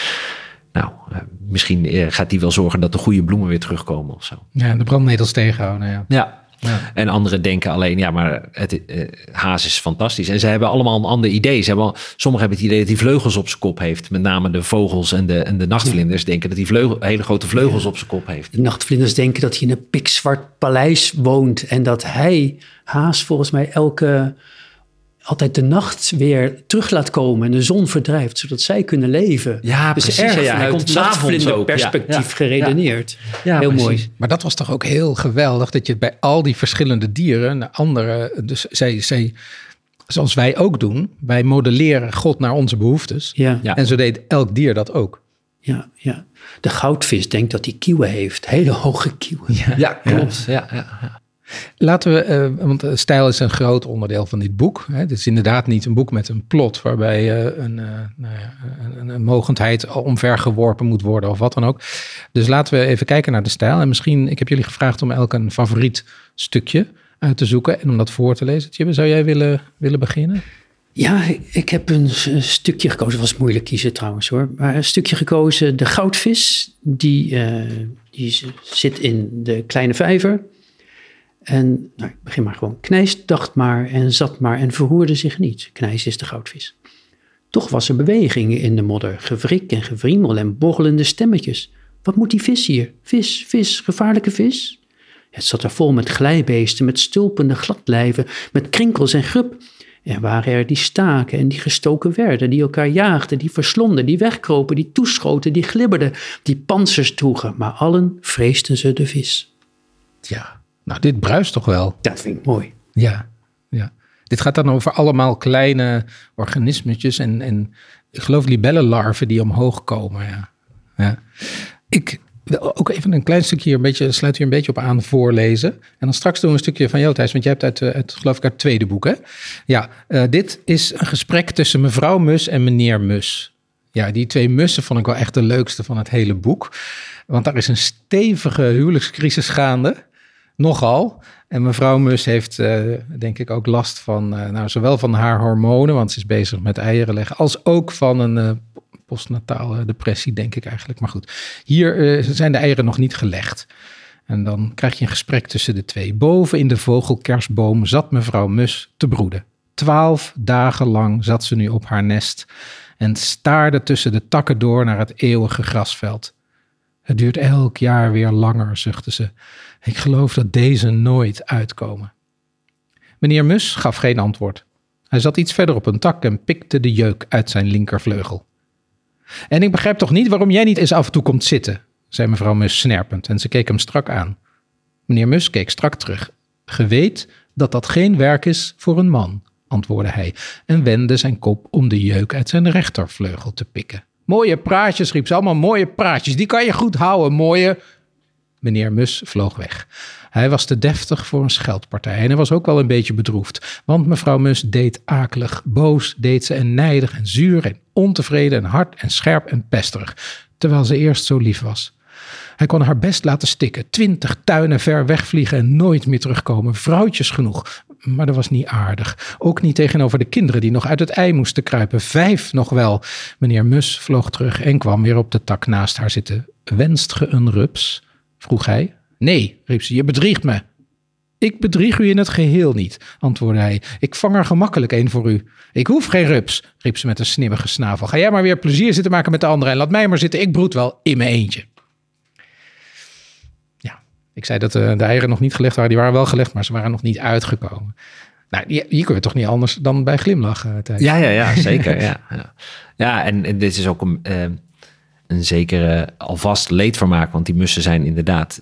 nou, uh, misschien gaat die wel zorgen dat de goede bloemen weer terugkomen of zo. Ja, de brandnetels tegenhouden, ja. Ja. Ja. En anderen denken alleen, ja, maar het, uh, haas is fantastisch. En ze hebben allemaal een ander idee. Ze hebben sommigen hebben het idee dat hij vleugels op zijn kop heeft. Met name de vogels en de, en de nachtvlinders denken dat hij vleugel, hele grote vleugels op zijn kop heeft. De nachtvlinders denken dat hij in een pikzwart paleis woont. En dat hij, haas, volgens mij elke altijd de nacht weer terug laat komen en de zon verdrijft, zodat zij kunnen leven. Ja, dus precies. erg Ja, ja. Hij komt nachtvlinder perspectief ja, geredeneerd. Ja, heel precies. mooi. Maar dat was toch ook heel geweldig dat je bij al die verschillende dieren, andere, dus zij, zij, zoals wij ook doen, wij modelleren God naar onze behoeftes. Ja. En zo deed elk dier dat ook. Ja, ja. De goudvis denkt dat hij kieuwen heeft, hele hoge kieuwen. Ja, ja klopt. Ja. Ja, Laten we, eh, want eh, stijl is een groot onderdeel van dit boek. Hè. Het is inderdaad niet een boek met een plot waarbij uh, een, nou ja, een, een, mogendheid omvergeworpen moet worden of wat dan ook. Dus laten we even kijken naar de stijl. En misschien, ik heb jullie gevraagd om elk een favoriet stukje uit te zoeken en om dat voor te lezen. Tjibbe, zou jij willen, willen beginnen? Ja, ik heb een stukje gekozen. Het was moeilijk kiezen trouwens hoor. Maar een stukje gekozen. De goudvis, die, die zit in de kleine vijver. En nou, ik begin maar gewoon. Knijs dacht maar en zat maar en verroerde zich niet. Knijs is de goudvis. Toch was er beweging in de modder, gewrik en gewriemel en borrelende stemmetjes. Wat moet die vis hier? Vis, vis, gevaarlijke vis? Het zat er vol met glijbeesten, met stulpende gladlijven, met krinkels en grub. Er waren er die staken en die gestoken werden, die elkaar jaagden, die verslonden, die wegkropen, die toeschoten, die glibberden, die pansers droegen, maar allen vreesden ze de vis. Ja, nou, dit bruist toch wel? Dat vind ik mooi. Ja, ja. Dit gaat dan over allemaal kleine organismetjes en, en ik geloof libellenlarven die omhoog komen. Ja. ja. Ik wil ook even een klein stukje, een beetje, sluit hier een beetje op aan voorlezen. En dan straks doen we een stukje van jou, Thijs, want jij hebt uit, uit geloof ik, uit het tweede boek, hè? Ja, uh, dit is een gesprek tussen mevrouw Mus en meneer Mus. Ja, die twee mussen vond ik wel echt de leukste van het hele boek. Want daar is een stevige huwelijkscrisis gaande. Nogal. En mevrouw Mus heeft uh, denk ik ook last van, uh, nou, zowel van haar hormonen, want ze is bezig met eieren leggen, als ook van een uh, postnatale depressie, denk ik eigenlijk. Maar goed, hier zijn de eieren nog niet gelegd. En dan krijg je een gesprek tussen de twee. Boven in de vogelkerstboom zat mevrouw Mus te broeden. Twaalf dagen lang zat ze nu op haar nest en staarde tussen de takken door naar het eeuwige grasveld. Het duurt elk jaar weer langer, zuchtte ze. Ik geloof dat deze nooit uitkomen. Meneer Mus gaf geen antwoord. Hij zat iets verder op een tak en pikte de jeuk uit zijn linkervleugel. En ik begrijp toch niet waarom jij niet eens af en toe komt zitten, zei mevrouw Mus snerpend en ze keek hem strak aan. Meneer Mus keek strak terug. Ge weet dat dat geen werk is voor een man, antwoordde hij en wendde zijn kop om de jeuk uit zijn rechtervleugel te pikken. Mooie praatjes, riep ze allemaal mooie praatjes. Die kan je goed houden, mooie. Meneer Mus vloog weg. Hij was te deftig voor een scheldpartij en hij was ook wel een beetje bedroefd. Want mevrouw Mus deed akelig, boos deed ze en nijdig en zuur en ontevreden en hard en scherp en pesterig. Terwijl ze eerst zo lief was. Hij kon haar best laten stikken, twintig tuinen ver wegvliegen en nooit meer terugkomen. Vrouwtjes genoeg, maar dat was niet aardig. Ook niet tegenover de kinderen die nog uit het ei moesten kruipen. Vijf nog wel. Meneer Mus vloog terug en kwam weer op de tak naast haar zitten. Wenst ge een rups? Vroeg hij. Nee, riep ze, je bedriegt me. Ik bedrieg u in het geheel niet, antwoordde hij. Ik vang er gemakkelijk een voor u. Ik hoef geen rups, riep ze met een snibbige snavel. Ga jij maar weer plezier zitten maken met de anderen en laat mij maar zitten. Ik broed wel in mijn eentje. Ik zei dat de, de eieren nog niet gelegd waren. Die waren wel gelegd, maar ze waren nog niet uitgekomen. Nou, hier, we toch niet anders dan bij glimlachen, Thijs? Ja, ja, ja, zeker. ja, *laughs* ja. ja en, dit is ook een, uh, een zekere alvast leedvermaak. Want die mussen zijn inderdaad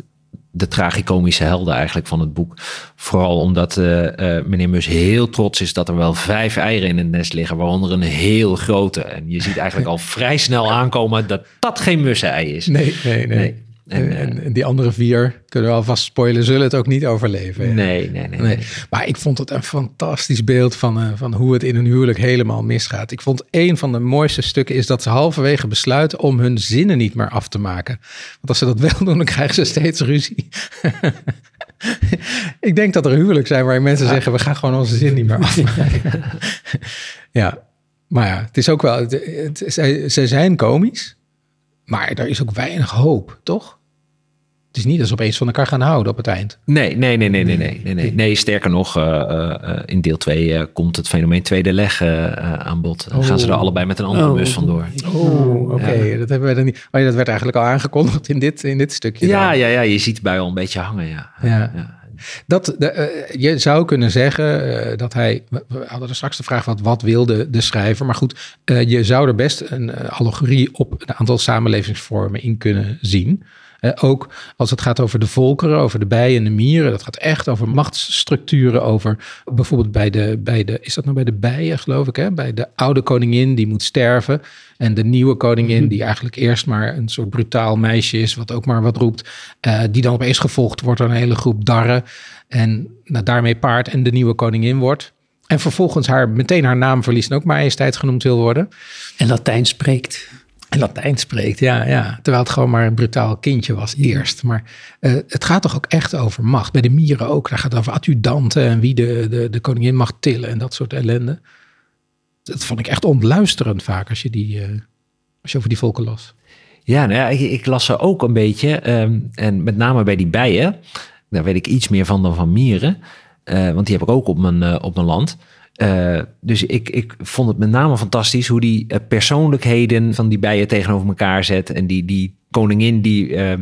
de tragicomische helden eigenlijk van het boek. Vooral omdat uh, uh, meneer Mus heel trots is dat er wel vijf eieren in het nest liggen, waaronder een heel grote. En je ziet eigenlijk al vrij snel aankomen dat dat geen mussen-ei is. Nee, nee, nee. nee. Eh, en, en, die andere vier, kunnen we alvast spoilen, zullen het ook niet overleven. Nee, nee, nee, nee, Maar ik vond het een fantastisch beeld van, uh, van hoe het in een huwelijk helemaal misgaat. Ik vond een van de mooiste stukken is dat ze halverwege besluiten om hun zinnen niet meer af te maken. Want als ze dat *laughs* wel doen, dan krijgen ze steeds ruzie. *laughs* ik denk dat er huwelijk zijn waar mensen zeggen, we gaan gewoon onze zin niet meer afmaken. *laughs* ja, maar ja, het is ook wel, het, zijn komisch. Maar er is ook weinig hoop, toch? Het is niet dat ze opeens van elkaar gaan houden op het eind. Nee, nee, nee, nee, nee, nee. nee, nee. nee sterker nog, uh, uh, in deel 2 komt het fenomeen tweede leg aan bod. Dan gaan ze er oh. allebei met een andere oh. bus vandoor. Oh, oké. Dat hebben we dan niet. Maar dat werd eigenlijk al aangekondigd in dit, in dit stukje. Ja, ja, ja, je ziet bij al een beetje hangen, ja. ja. ja. Dat, de, je zou kunnen zeggen dat hij. We hadden er straks de vraag: wat, wat wilde de schrijver? Maar goed, je zou er best een allegorie op een aantal samenlevingsvormen in kunnen zien. Ook als het gaat over de volkeren, over de bijen en de mieren. Dat gaat echt over machtsstructuren. Over bijvoorbeeld bij de, bij de is dat nou bij de bijen geloof ik hè? Bij de oude koningin die moet sterven. En de nieuwe koningin die eigenlijk eerst maar een soort brutaal meisje is. Wat ook maar wat roept. eh, die dan opeens gevolgd wordt door een hele groep darren. En nou, daarmee paard en de nieuwe koningin wordt. En vervolgens haar, meteen haar naam verliest en ook majesteit genoemd wil worden. En Latijn spreekt. En Latijn spreekt, ja, ja. Terwijl het gewoon maar een brutaal kindje was eerst. Maar eh, het gaat toch ook echt over macht. Bij de mieren ook. Daar gaat het over adjudanten en wie de, de, de koningin mag tillen en dat soort ellende. Dat vond ik echt ontluisterend vaak als je, die, eh, als je over die volken las. Ja, nou ja ik, ik las ze ook een beetje. ehm, en met name bij die bijen. Daar weet ik iets meer van dan van mieren. Eh, want die heb ik ook op mijn, op mijn land. Eh, dus ik, ik vond het met name fantastisch hoe die eh, persoonlijkheden van die bijen tegenover elkaar zet. En die, die koningin die eh,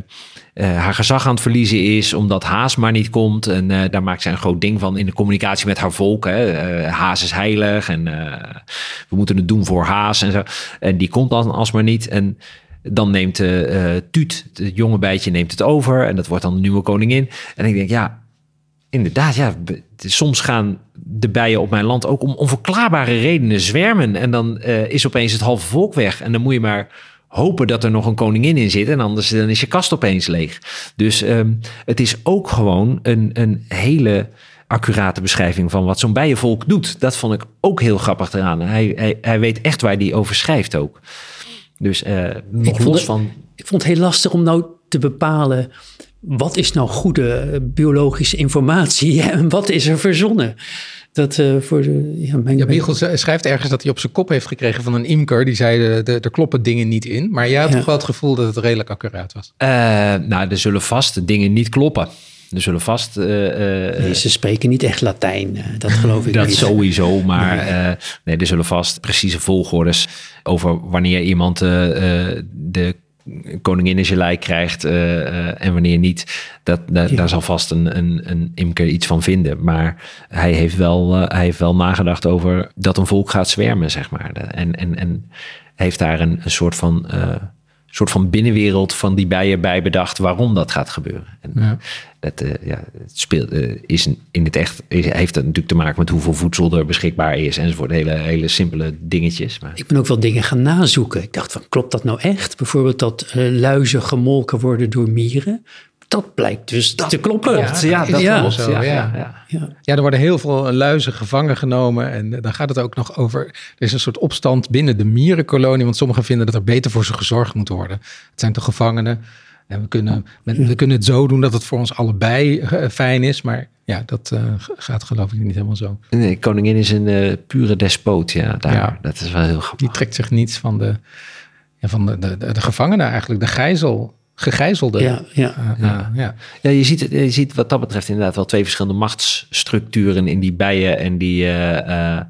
haar gezag aan het verliezen is omdat Haas maar niet komt. En daar maakt zij een groot ding van in de communicatie met haar volk. Hè. Haas is heilig en we moeten het doen voor Haas en zo. En die komt dan alsmaar niet. En dan neemt Tuut, het jonge bijtje, neemt het over. En dat wordt dan de nieuwe koningin. En ik denk, ja, inderdaad, ja, soms gaan de bijen op mijn land ook om onverklaarbare redenen zwermen. En dan eh, is opeens het halve volk weg. En dan moet je maar hopen dat er nog een koningin in zit. En anders dan is je kast opeens leeg. Dus ehm, het is ook gewoon een, een hele accurate beschrijving van wat zo'n bijenvolk doet. Dat vond ik ook heel grappig eraan. Hij, hij, hij weet echt waar hij over schrijft ook. Dus eh, nog los van... Ik vond het heel lastig om nou te bepalen. Wat is nou goede biologische informatie *laughs* en wat is er verzonnen? Dat eh, voor de. Ja, mijn, Ja, Biegel schrijft ergens dat hij op zijn kop heeft gekregen van een imker. Die zei, eh, de- er kloppen dingen niet in. Maar jij had Ja. toch wel het gevoel dat het redelijk accuraat was. Eh, nou, er zullen vast dingen niet kloppen. Er zullen vast... eh, eh, Nee, ze spreken niet echt Latijn. Dat geloof ik *laughs* Dat niet. sowieso, maar nee. nee, er zullen vast precieze volgordes over wanneer iemand de koningin in zijn lijk krijgt eh, eh, en wanneer niet. Dat, da- Daar zal vast een, een, een imker iets van vinden. Maar hij heeft, wel, eh, hij heeft wel nagedacht over dat een volk gaat zwermen, zeg maar. En, en, en heeft daar een, een soort van... eh, soort van binnenwereld van die bijen bij bedacht waarom dat gaat gebeuren. En Ja. dat eh, ja, het speelt, eh, is een- in het echt is, heeft dat natuurlijk te maken met hoeveel voedsel er beschikbaar is enzovoort. Hele, hele simpele dingetjes. Maar Ik ben ook wel dingen gaan nazoeken. Ik dacht van, klopt dat nou echt? Bijvoorbeeld dat eh, luizen gemolken worden door mieren. Dat blijkt dus te kloppen. klopt. Ja, dat ja. klopt. Zo, ja. Ja. Ja, er worden heel veel luizen gevangen genomen. En eh, dan gaat het ook nog over. Er is een soort opstand binnen de mierenkolonie. Want sommigen vinden dat er beter voor ze gezorgd moet worden. Het zijn toch gevangenen. En we kunnen, we kunnen het zo doen dat het voor ons allebei eh, fijn is. Maar ja, dat eh, gaat geloof ik niet helemaal zo. nee, koningin is een eh, pure despoot. Ja, daar, Ja. dat is wel heel grappig. Die trekt zich niets van de, ja, van de, de, de, de gevangenen eigenlijk. De gijzel, gegijzelde. Ja, ja. Ja. Ja, je ziet, het- je ziet wat dat betreft inderdaad wel twee verschillende machtsstructuren in die bijen en die, eh, eh,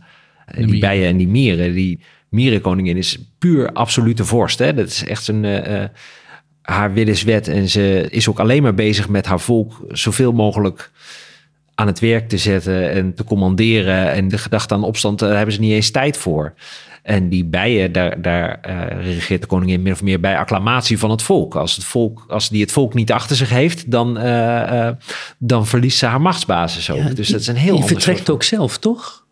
die bijen en die mieren. Die mierenkoningin is puur absolute vorst. Hè? Dat is echt een, eh, haar willenswet en ze is ook alleen maar bezig met haar volk zoveel mogelijk aan het werk te zetten en te commanderen. En de gedachte aan opstand, daar hebben ze niet eens tijd voor. En die bijen, daar, daar eh, regeert de koningin min of meer bij acclamatie van het volk. Als, het volk. als die het volk niet achter zich heeft, dan, eh, eh, dan verliest ze haar machtsbasis ook. Ja, dus dat is een heel Die vertrekt soort- ook zelf, toch?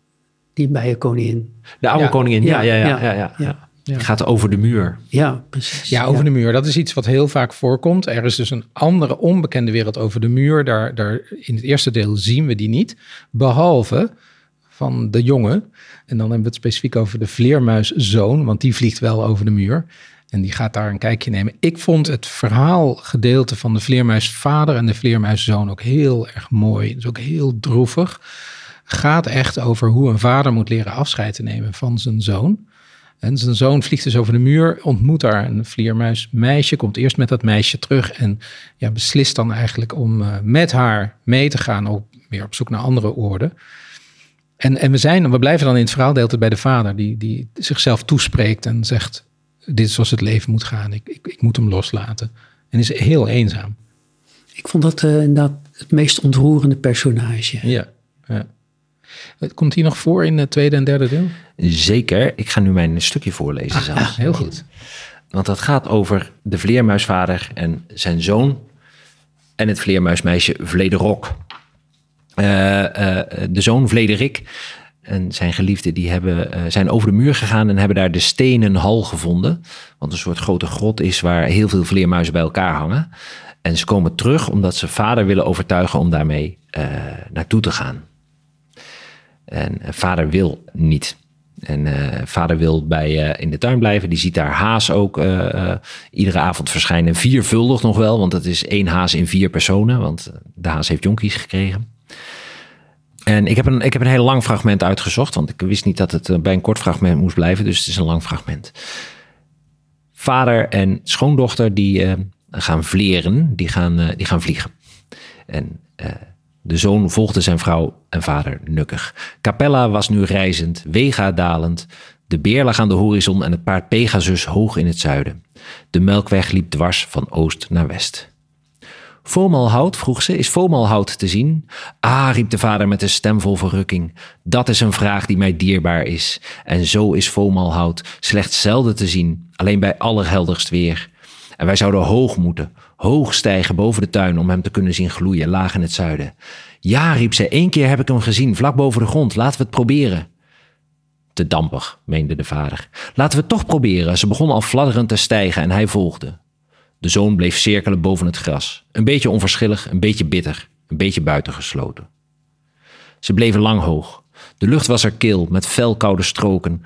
Die bijenkoningin. De oude Ja. koningin, ja, ja, ja. Ja, ja, ja, gaat over de muur. Ja, precies. Ja, over de muur. Dat is iets wat heel vaak voorkomt. Er is dus een andere onbekende wereld over de muur. Daar, daar, in het eerste deel zien we die niet. Behalve van de jongen. En dan hebben we het specifiek over de vleermuiszoon. Want die vliegt wel over de muur. En die gaat daar een kijkje nemen. Ik vond het verhaalgedeelte van de vleermuisvader en de vleermuiszoon ook heel erg mooi. Het is ook heel droevig. Gaat echt over hoe een vader moet leren afscheid te nemen van zijn zoon. En zijn zoon vliegt dus over de muur, ontmoet daar een vleermuismeisje, komt eerst met dat meisje terug en ja, beslist dan eigenlijk om eh, met haar mee te gaan, ook weer op zoek naar andere oorden. En, en we, zijn, we blijven dan in het verhaal de hele tijd bij de vader, die, die zichzelf toespreekt en zegt, dit is zoals het leven moet gaan, ik, ik, ik moet hem loslaten. En is heel eenzaam. Ik vond dat eh, inderdaad het meest ontroerende personage. Ja, ja. Komt hij nog voor in het tweede en derde deel? Zeker. Ik ga nu mijn stukje voorlezen zelfs. heel goed. Want dat gaat over de vleermuisvader en zijn zoon en het vleermuismeisje Vlederok. Uh, uh, de zoon Vlederik en zijn geliefde die hebben, uh, zijn over de muur gegaan en hebben daar de stenen hal gevonden. Wat een soort grote grot is waar heel veel vleermuizen bij elkaar hangen. En ze komen terug omdat ze vader willen overtuigen om daarmee naartoe te gaan. En vader wil niet. En uh, vader wil bij, uh, in de tuin blijven. Die ziet daar haas ook iedere avond verschijnen. Viervuldig nog wel, want het is één haas in vier personen. Want de haas heeft jonkies gekregen. En ik heb, een, ik heb een heel lang fragment uitgezocht. Want ik wist niet dat het bij een kort fragment moest blijven. Dus het is een lang fragment. Vader en schoondochter die gaan vleren. Die gaan, die gaan vliegen. En de zoon volgde zijn vrouw en vader nukkig. Capella was nu reizend, Vega dalend. De beer lag aan de horizon en het paard Pegasus hoog in het zuiden. De melkweg liep dwars van oost naar west. Fomalhout, vroeg ze, is Fomalhout te zien? Ah, riep de vader met een stem vol verrukking. Dat is een vraag die mij dierbaar is. En zo is Fomalhout slechts zelden te zien, alleen bij allerhelderst weer. En wij zouden hoog moeten, hoog stijgen boven de tuin om hem te kunnen zien gloeien, laag in het zuiden. Ja, riep ze, één keer heb ik hem gezien, vlak boven de grond, laten we het proberen. Te dampig, meende de vader. Laten we het toch proberen. Ze begon al fladderend te stijgen en hij volgde. De zoon bleef cirkelen boven het gras. Een beetje onverschillig, een beetje bitter, een beetje buitengesloten. Ze bleven lang hoog. De lucht was er kil, met felkoude stroken.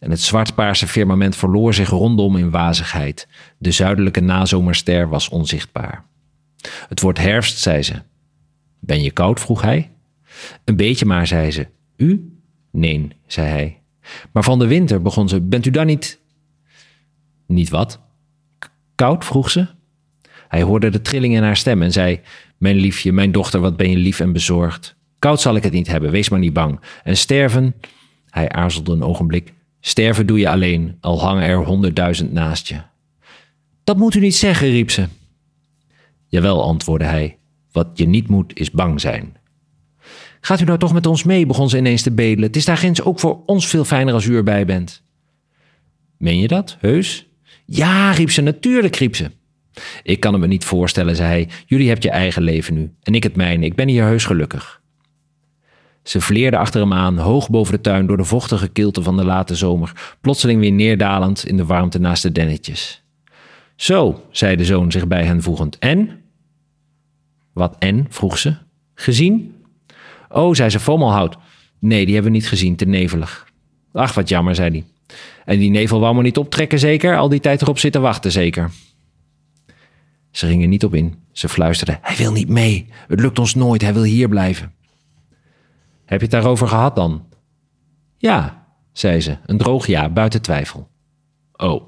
En het zwartpaarse firmament verloor zich rondom in wazigheid. De zuidelijke nazomerster was onzichtbaar. Het wordt herfst, zei ze. Ben je koud? vroeg hij. Een beetje maar, zei ze. U? Nee, zei hij. Maar van de winter begon ze. Bent u dan niet. Niet wat? koud? vroeg ze. Hij hoorde de trilling in haar stem en zei: Mijn liefje, mijn dochter, wat ben je lief en bezorgd. Koud zal ik het niet hebben, wees maar niet bang. En sterven? Hij aarzelde een ogenblik. Sterven doe je alleen, al hangen er honderdduizend naast je. Dat moet u niet zeggen, riep ze. Jawel, antwoordde hij. Wat je niet moet, is bang zijn. Gaat u nou toch met ons mee, begon ze ineens te bedelen. Het is daar ginds ook voor ons veel fijner als u erbij bent. Meen je dat, heus? Ja, riep ze, natuurlijk, riep ze. Ik kan het me niet voorstellen, zei hij. Jullie hebt je eigen leven nu en ik het mijne. Ik ben hier heus gelukkig. Ze vleerde achter hem aan, hoog boven de tuin door de vochtige kilte van de late zomer, plotseling weer neerdalend in de warmte naast de dennetjes. Zo, zei de zoon zich bij hen voegend. En? Wat en? vroeg ze. Gezien? Oh, zei ze, Vommelhout. Nee, die hebben we niet gezien, te nevelig. Ach, wat jammer, zei hij. En die nevel wou me niet optrekken, zeker? Al die tijd erop zitten wachten, zeker? Ze gingen niet op in. Ze fluisterde: Hij wil niet mee. Het lukt ons nooit. Hij wil hier blijven. Heb je het daarover gehad dan? Ja, zei ze, een droog ja, buiten twijfel. Oh.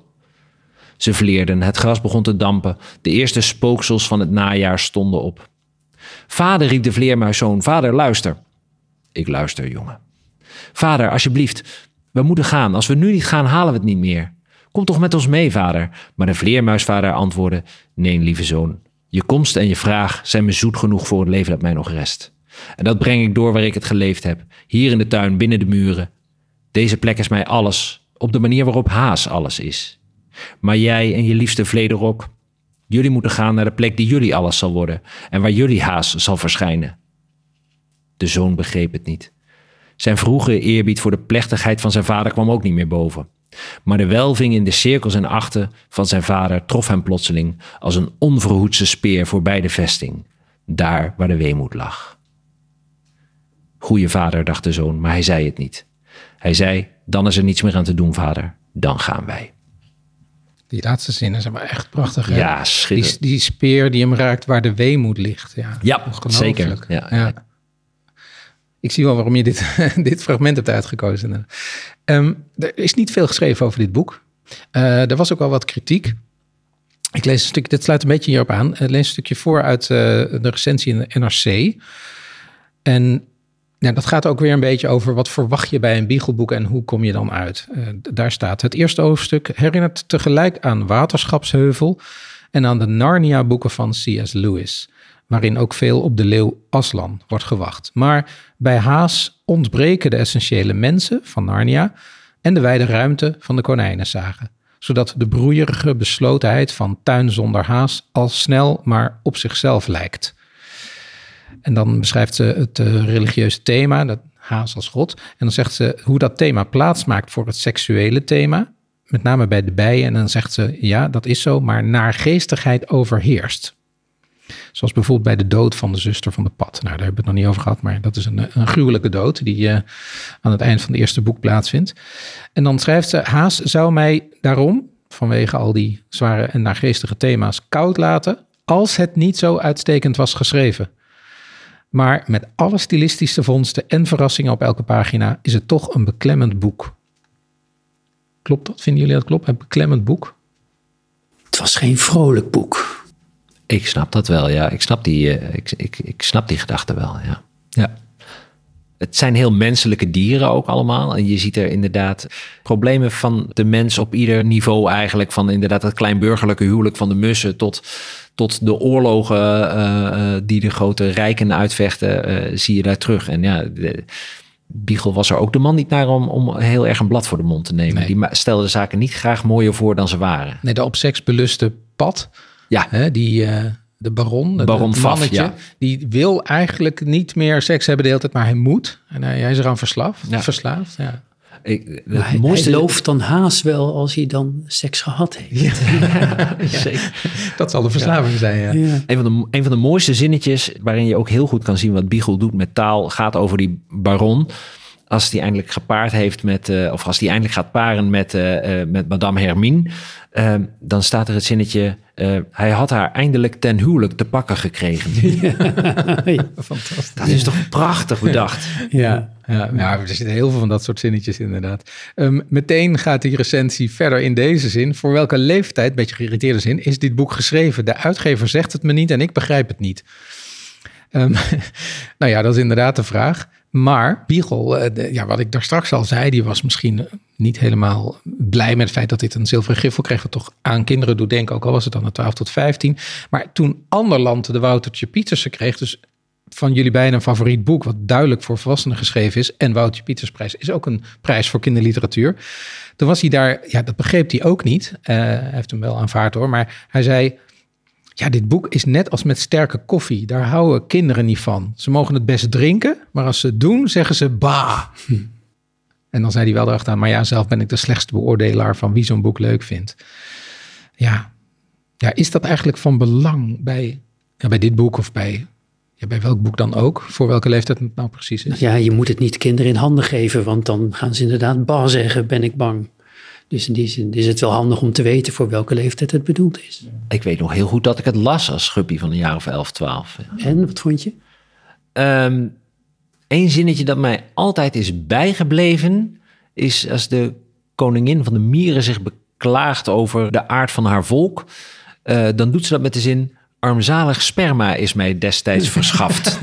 Ze vleerden, het gras begon te dampen, de eerste spooksels van het najaar stonden op. Vader, riep de vleermuiszoon, vader, luister. Ik luister, jongen. Vader, alsjeblieft, we moeten gaan. Als we nu niet gaan, halen we het niet meer. Kom toch met ons mee, vader. Maar de vleermuisvader antwoordde: Nee, lieve zoon. Je komst en je vraag zijn me zoet genoeg voor het leven dat mij nog rest. En dat breng ik door waar ik het geleefd heb. Hier in de tuin, binnen de muren. Deze plek is mij alles, op de manier waarop Haas alles is. Maar jij en je liefste Vlederok, jullie moeten gaan naar de plek die jullie alles zal worden en waar jullie Haas zal verschijnen. De zoon begreep het niet. Zijn vroege eerbied voor de plechtigheid van zijn vader kwam ook niet meer boven. Maar de welving in de cirkels en achten van zijn vader trof hem plotseling als een onverhoedse speer voorbij de vesting, daar waar de weemoed lag. Goeie vader, dacht de zoon, maar hij zei het niet. Hij zei: Dan is er niets meer aan te doen, vader. Dan gaan wij. Die laatste zinnen zijn maar echt prachtig. Hè? Ja, die, die speer die hem raakt waar de weemoed ligt. Ja, ja zeker. Ja, ja. Ik zie wel waarom je dit, *laughs* dit fragment hebt uitgekozen. Um, er is niet veel geschreven over dit boek. Uh, er was ook al wat kritiek. Ik lees een stuk, dit sluit een beetje hierop aan. Ik lees een stukje voor uit uh, de recensie in de NRC. En ja, dat gaat ook weer een beetje over wat verwacht je bij een biegelboek en hoe kom je dan uit. Uh, daar staat het eerste hoofdstuk herinnert tegelijk aan Waterschapsheuvel en aan de Narnia-boeken van C.S. Lewis, waarin ook veel op de leeuw Aslan wordt gewacht. Maar bij Haas ontbreken de essentiële mensen van Narnia en de wijde ruimte van de konijnenzagen. zodat de broeierige beslotenheid van tuin zonder haas al snel maar op zichzelf lijkt. En dan beschrijft ze het uh, religieuze thema, dat haas als god. En dan zegt ze hoe dat thema plaatsmaakt voor het seksuele thema, met name bij de bijen. En dan zegt ze, ja, dat is zo, maar naargeestigheid overheerst. Zoals bijvoorbeeld bij de dood van de zuster van de pad. Nou, daar hebben we het nog niet over gehad, maar dat is een, een gruwelijke dood die uh, aan het eind van het eerste boek plaatsvindt. En dan schrijft ze, Haas zou mij daarom, vanwege al die zware en naargeestige thema's, koud laten, als het niet zo uitstekend was geschreven. Maar met alle stilistische vondsten en verrassingen op elke pagina is het toch een beklemmend boek. Klopt dat? Vinden jullie dat klopt? Een beklemmend boek? Het was geen vrolijk boek. Ik snap dat wel, ja. Ik snap die, uh, ik, ik, ik snap die gedachte wel, ja. ja. Het zijn heel menselijke dieren ook allemaal. En je ziet er inderdaad problemen van de mens op ieder niveau eigenlijk. Van inderdaad het kleinburgerlijke huwelijk van de mussen tot, tot de oorlogen uh, die de grote rijken uitvechten, uh, zie je daar terug. En ja, de, Biegel was er ook de man niet naar om, om heel erg een blad voor de mond te nemen. Nee. Die stelde de zaken niet graag mooier voor dan ze waren. Nee, de op seks beluste pad ja. Hè, die, uh, de baron, baron het mannetje, ja. die wil eigenlijk niet meer seks hebben de hele tijd, maar hij moet. En hij, hij is eraan verslaafd. Ja. verslaafd ja. Ik, hij, mooiste... hij looft dan haast wel als hij dan seks gehad heeft. Ja. *laughs* Dat zal de verslaving zijn, ja. Een, van de, een van de mooiste zinnetjes waarin je ook heel goed kan zien wat Biegel doet met taal, gaat over die baron als die eindelijk gepaard heeft met, uh, of als die eindelijk gaat paren met, uh, uh, met Madame Hermine, dan staat er het zinnetje: hij had haar eindelijk ten huwelijk te pakken gekregen. *laughs* Ja, fantastisch. Dat is toch prachtig bedacht. *laughs* Ja, ja, ja, er zitten heel veel van dat soort zinnetjes inderdaad. Um, meteen gaat die recensie verder in deze zin. Voor welke leeftijd, beetje geïrriteerde zin, is dit boek geschreven? De uitgever zegt het me niet en ik begrijp het niet. Um, *laughs* nou ja, dat is inderdaad de vraag. Maar Biegel, uh, ja, wat ik daar straks al zei, die was misschien niet helemaal blij met het feit dat dit een zilveren griffel kreeg. Wat toch aan kinderen doet denken, ook al was het dan de 12 tot 15. Maar toen Anderland de Woutertje Pietersen kreeg, dus van jullie beiden een favoriet boek, wat duidelijk voor volwassenen geschreven is. En Woutertje Pietersprijs is ook een prijs voor kinderliteratuur. Toen was hij daar, ja, dat begreep hij ook niet. Uh, hij heeft hem wel aanvaard hoor, maar hij zei ja, dit boek is net als met sterke koffie. Daar houden kinderen niet van. Ze mogen het best drinken, maar als ze het doen, zeggen ze ba. Hm. En dan zei hij wel erachteraan, maar ja, zelf ben ik de slechtste beoordelaar van wie zo'n boek leuk vindt. Ja, ja is dat eigenlijk van belang bij, ja, bij dit boek of bij, ja, bij welk boek dan ook? Voor welke leeftijd het nou precies is? Ja, je moet het niet kinderen in handen geven, want dan gaan ze inderdaad ba zeggen, ben ik bang. Dus in die zin is het wel handig om te weten voor welke leeftijd het bedoeld is. Ik weet nog heel goed dat ik het las als schuppie van een jaar of 11, 12. En wat vond je? Um, Eén zinnetje dat mij altijd is bijgebleven is als de koningin van de mieren zich beklaagt over de aard van haar volk. Uh, dan doet ze dat met de zin: armzalig sperma is mij destijds *laughs* verschaft.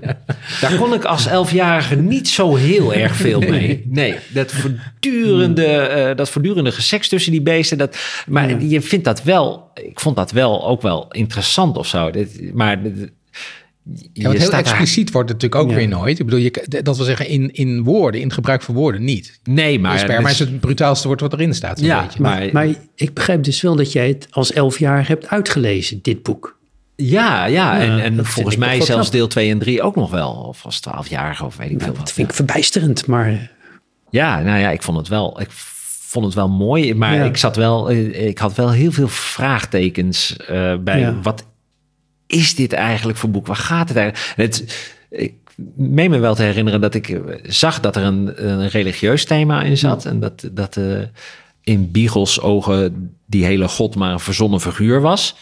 ja. Daar kon ik als elfjarige niet zo heel erg veel mee. Nee, dat voortdurende, uh, dat voortdurende geseks tussen die beesten. Dat, maar ja. je vindt dat wel, ik vond dat wel ook wel interessant of zo. Dit, maar ja, want heel expliciet wordt het natuurlijk ook ja. weer nooit. Ik bedoel, je, dat wil zeggen in, in woorden, in het gebruik van woorden niet. Nee, maar... Sperma is het brutaalste woord wat erin staat. Ja, beetje. Maar, maar ik begrijp dus wel dat jij het als elf jaar hebt uitgelezen, dit boek. Ja, ja, en, en volgens mij zelfs deel 2 en 3 ook nog wel. Of als twaalfjarige of weet ik nou, veel wat. Dat vind ik verbijsterend, maar... Ja, nou ja, ik vond het wel... Ik vond het wel mooi, maar ja. ik zat wel... Ik had wel heel veel vraagtekens uh, bij ja. wat is dit eigenlijk voor boek? Waar gaat het eigenlijk? Het, ik meen me wel te herinneren dat ik zag dat er een, een religieus thema in zat. En dat, dat uh, in Biegels ogen die hele God maar een verzonnen figuur was.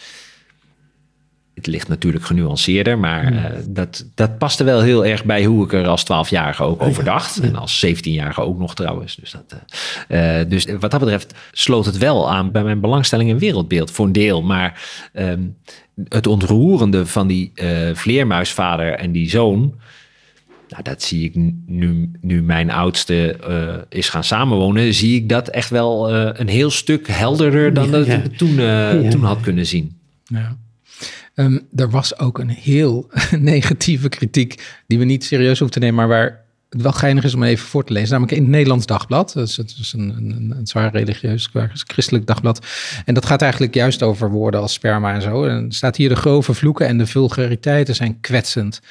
Het ligt natuurlijk genuanceerder, maar uh, dat, dat paste wel heel erg bij hoe ik er als 12-jarige ook over dacht. En als 17-jarige ook nog trouwens. Dus, dat, uh, dus wat dat betreft sloot het wel aan bij mijn belangstelling in wereldbeeld voor een deel. Maar um, het ontroerende van die uh, vleermuisvader en die zoon. Nou, dat zie ik nu, nu mijn oudste uh, is gaan samenwonen, zie ik dat echt wel uh, een heel stuk helderder dan ja, dat ik toen, ja. toen had kunnen zien. Ja. Um, er was ook een heel *laughs* negatieve kritiek die we niet serieus hoeven te nemen, maar waar het wel geinig is om even voor te lezen. Namelijk in het Nederlands Dagblad. Dus het is een, een, een zwaar religieus, christelijk dagblad. En dat gaat eigenlijk juist over woorden als sperma en zo. En staat hier de grove vloeken en de vulgariteiten zijn kwetsend.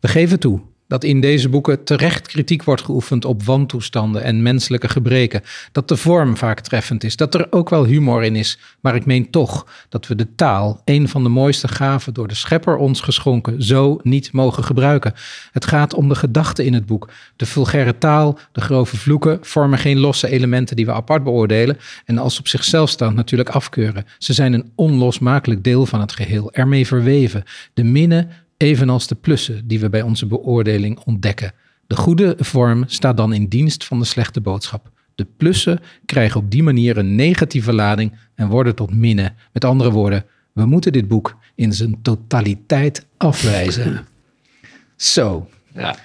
We geven toe dat in deze boeken terecht kritiek wordt geoefend op wantoestanden en menselijke gebreken, dat de vorm vaak treffend is, dat er ook wel humor in is, maar ik meen toch dat we de taal, een van de mooiste gaven door de schepper ons geschonken, zo niet mogen gebruiken. Het gaat om de gedachten in het boek. De vulgaire taal, de grove vloeken vormen geen losse elementen die we apart beoordelen en als op zichzelf staan natuurlijk afkeuren. Ze zijn een onlosmakelijk deel van het geheel, ermee verweven. De minnen evenals de plussen die we bij onze beoordeling ontdekken. De goede vorm staat dan in dienst van de slechte boodschap. De plussen krijgen op die manier een negatieve lading en worden tot minnen. Met andere woorden, we moeten dit boek in zijn totaliteit afwijzen. *laughs* Zo. Ja.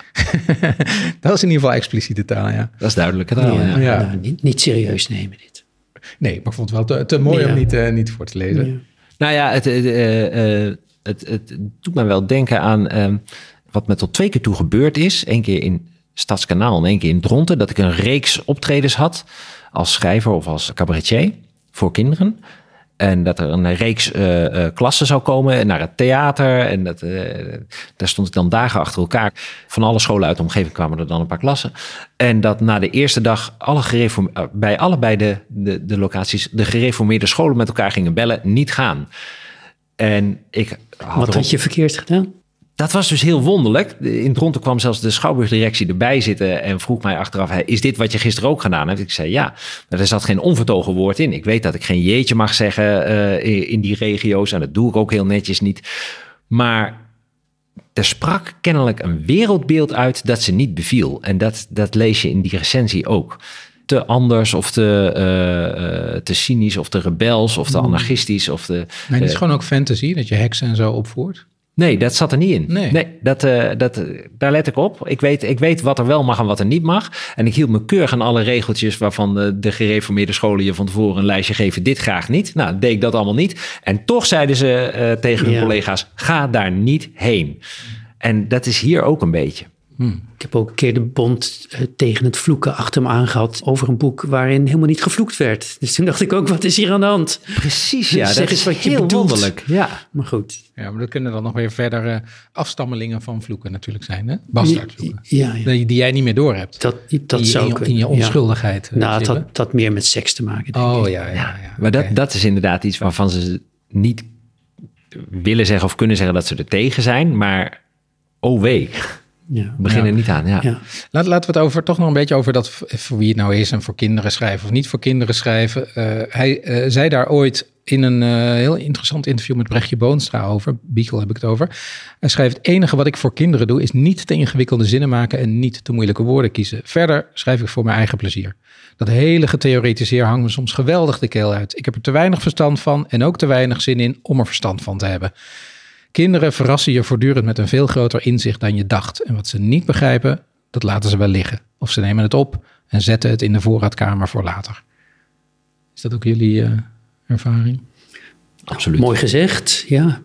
*laughs* dat is in ieder geval expliciete taal, ja. Dat is duidelijke taal, ja. ja. Nou, niet, niet, serieus nemen dit. Nee, maar ik vond het wel te, te mooi om niet, uh, niet voor te lezen. Nou ja, het, uh, uh, het, het doet mij wel denken aan um, wat me tot twee keer toe gebeurd is. Eén keer in Stadskanaal en één keer in Dronten. Dat ik een reeks optredens had als schrijver of als cabaretier voor kinderen. En dat er een reeks uh, klassen zou komen naar het theater. En dat, uh, daar stond ik dan dagen achter elkaar. Van alle scholen uit de omgeving kwamen er dan een paar klassen. En dat na de eerste dag alle bij allebei de, de locaties de gereformeerde scholen met elkaar gingen bellen. Niet gaan. En ik had Wat had je verkeerd gedaan? Dat was dus heel wonderlijk. In Dronten kwam zelfs de Schouwburgdirectie erbij zitten en vroeg mij achteraf: is dit wat je gisteren ook gedaan hebt? Ik zei ja, maar er zat geen onvertogen woord in. Ik weet dat ik geen jeetje mag zeggen uh, in die regio's en dat doe ik ook heel netjes niet. Maar er sprak kennelijk een wereldbeeld uit dat ze niet beviel. En dat, dat lees je in die recensie ook te anders of te, uh, te cynisch of te rebels of te hmm. anarchistisch. Of te, maar het is gewoon ook fantasy, dat je heksen en zo opvoert? Nee, dat zat er niet in. Nee, nee dat, uh, dat, daar let ik op. Ik weet, ik weet wat er wel mag en wat er niet mag. En ik hield me keurig aan alle regeltjes waarvan de, de gereformeerde scholen je van tevoren een lijstje geven. Dit graag niet. Nou, deed ik dat allemaal niet. En toch zeiden ze uh, tegen hun collega's: ga daar niet heen. En dat is hier ook een beetje. Hmm. Ik heb ook een keer de bond uh, tegen het vloeken achter me aangehad over een boek waarin helemaal niet gevloekt werd. Dus toen dacht ik ook, wat is hier aan de hand? Precies, ja. *laughs* zeg dat is wat heel je wonderlijk. Ja, maar goed. Ja, maar dat kunnen dan nog weer verder uh, afstammelingen van vloeken natuurlijk zijn, hè? Bastaardvloeken. Ja, ja. Die, die, jij niet meer door hebt. Dat, dat die, zou in, je, in je onschuldigheid. Ja. Nou, dat had meer met seks te maken, denk oh, ik. ja, ja, ja. Maar okay. dat, dat is inderdaad iets waarvan ze niet willen zeggen of kunnen zeggen dat ze er tegen zijn, maar oh wee. Ja. We beginnen ja. niet aan, ja. ja. Laat, laten we het over, toch nog een beetje over dat voor wie het nou is en voor kinderen schrijven of niet voor kinderen schrijven. Uh, hij uh, zei daar ooit in een uh, heel interessant interview met Brechtje Boonstra over, Biekel heb ik het over. Hij schrijft, het enige wat ik voor kinderen doe is niet te ingewikkelde zinnen maken en niet te moeilijke woorden kiezen. Verder schrijf ik voor mijn eigen plezier. Dat hele getheoretiseer hangt me soms geweldig de keel uit. Ik heb er te weinig verstand van en ook te weinig zin in om er verstand van te hebben. Kinderen verrassen je voortdurend met een veel groter inzicht dan je dacht. En wat ze niet begrijpen, dat laten ze wel liggen. Of ze nemen het op en zetten het in de voorraadkamer voor later. Is dat ook jullie uh, ervaring? Absoluut. Mooi gezegd, ja.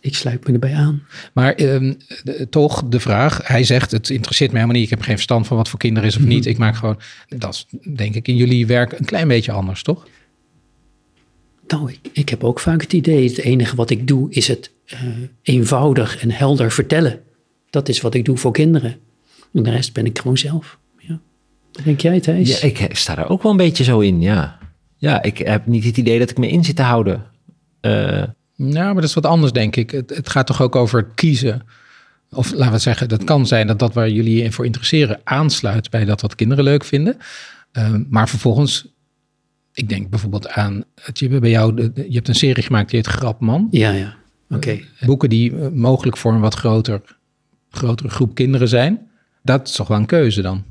Ik sluit me erbij aan. Maar de, toch de vraag, hij zegt het interesseert me helemaal niet. Ik heb geen verstand van wat voor kinderen is of niet. Ik maak gewoon, dat is denk ik in jullie werk een klein beetje anders, toch? Nou, ik, ik heb ook vaak het idee, het enige wat ik doe is het uh, eenvoudig en helder vertellen. Dat is wat ik doe voor kinderen. En de rest ben ik gewoon zelf. Ja. Denk jij, Thijs? Ja, ik sta daar ook wel een beetje zo in, ja. Ja, ik heb niet het idee dat ik me in zit te houden. Uh... Ja, maar dat is wat anders, denk ik. Het, het gaat toch ook over het kiezen. Of laten we zeggen, dat kan zijn dat dat waar jullie je voor interesseren aansluit bij dat wat kinderen leuk vinden. Uh, maar vervolgens ik denk bijvoorbeeld aan, het, je, bij jou, je hebt een serie gemaakt die heet Grapman. Ja, ja. Oké. Okay. Boeken die eh, mogelijk voor een wat groter, grotere groep kinderen zijn. Dat is toch wel een keuze dan?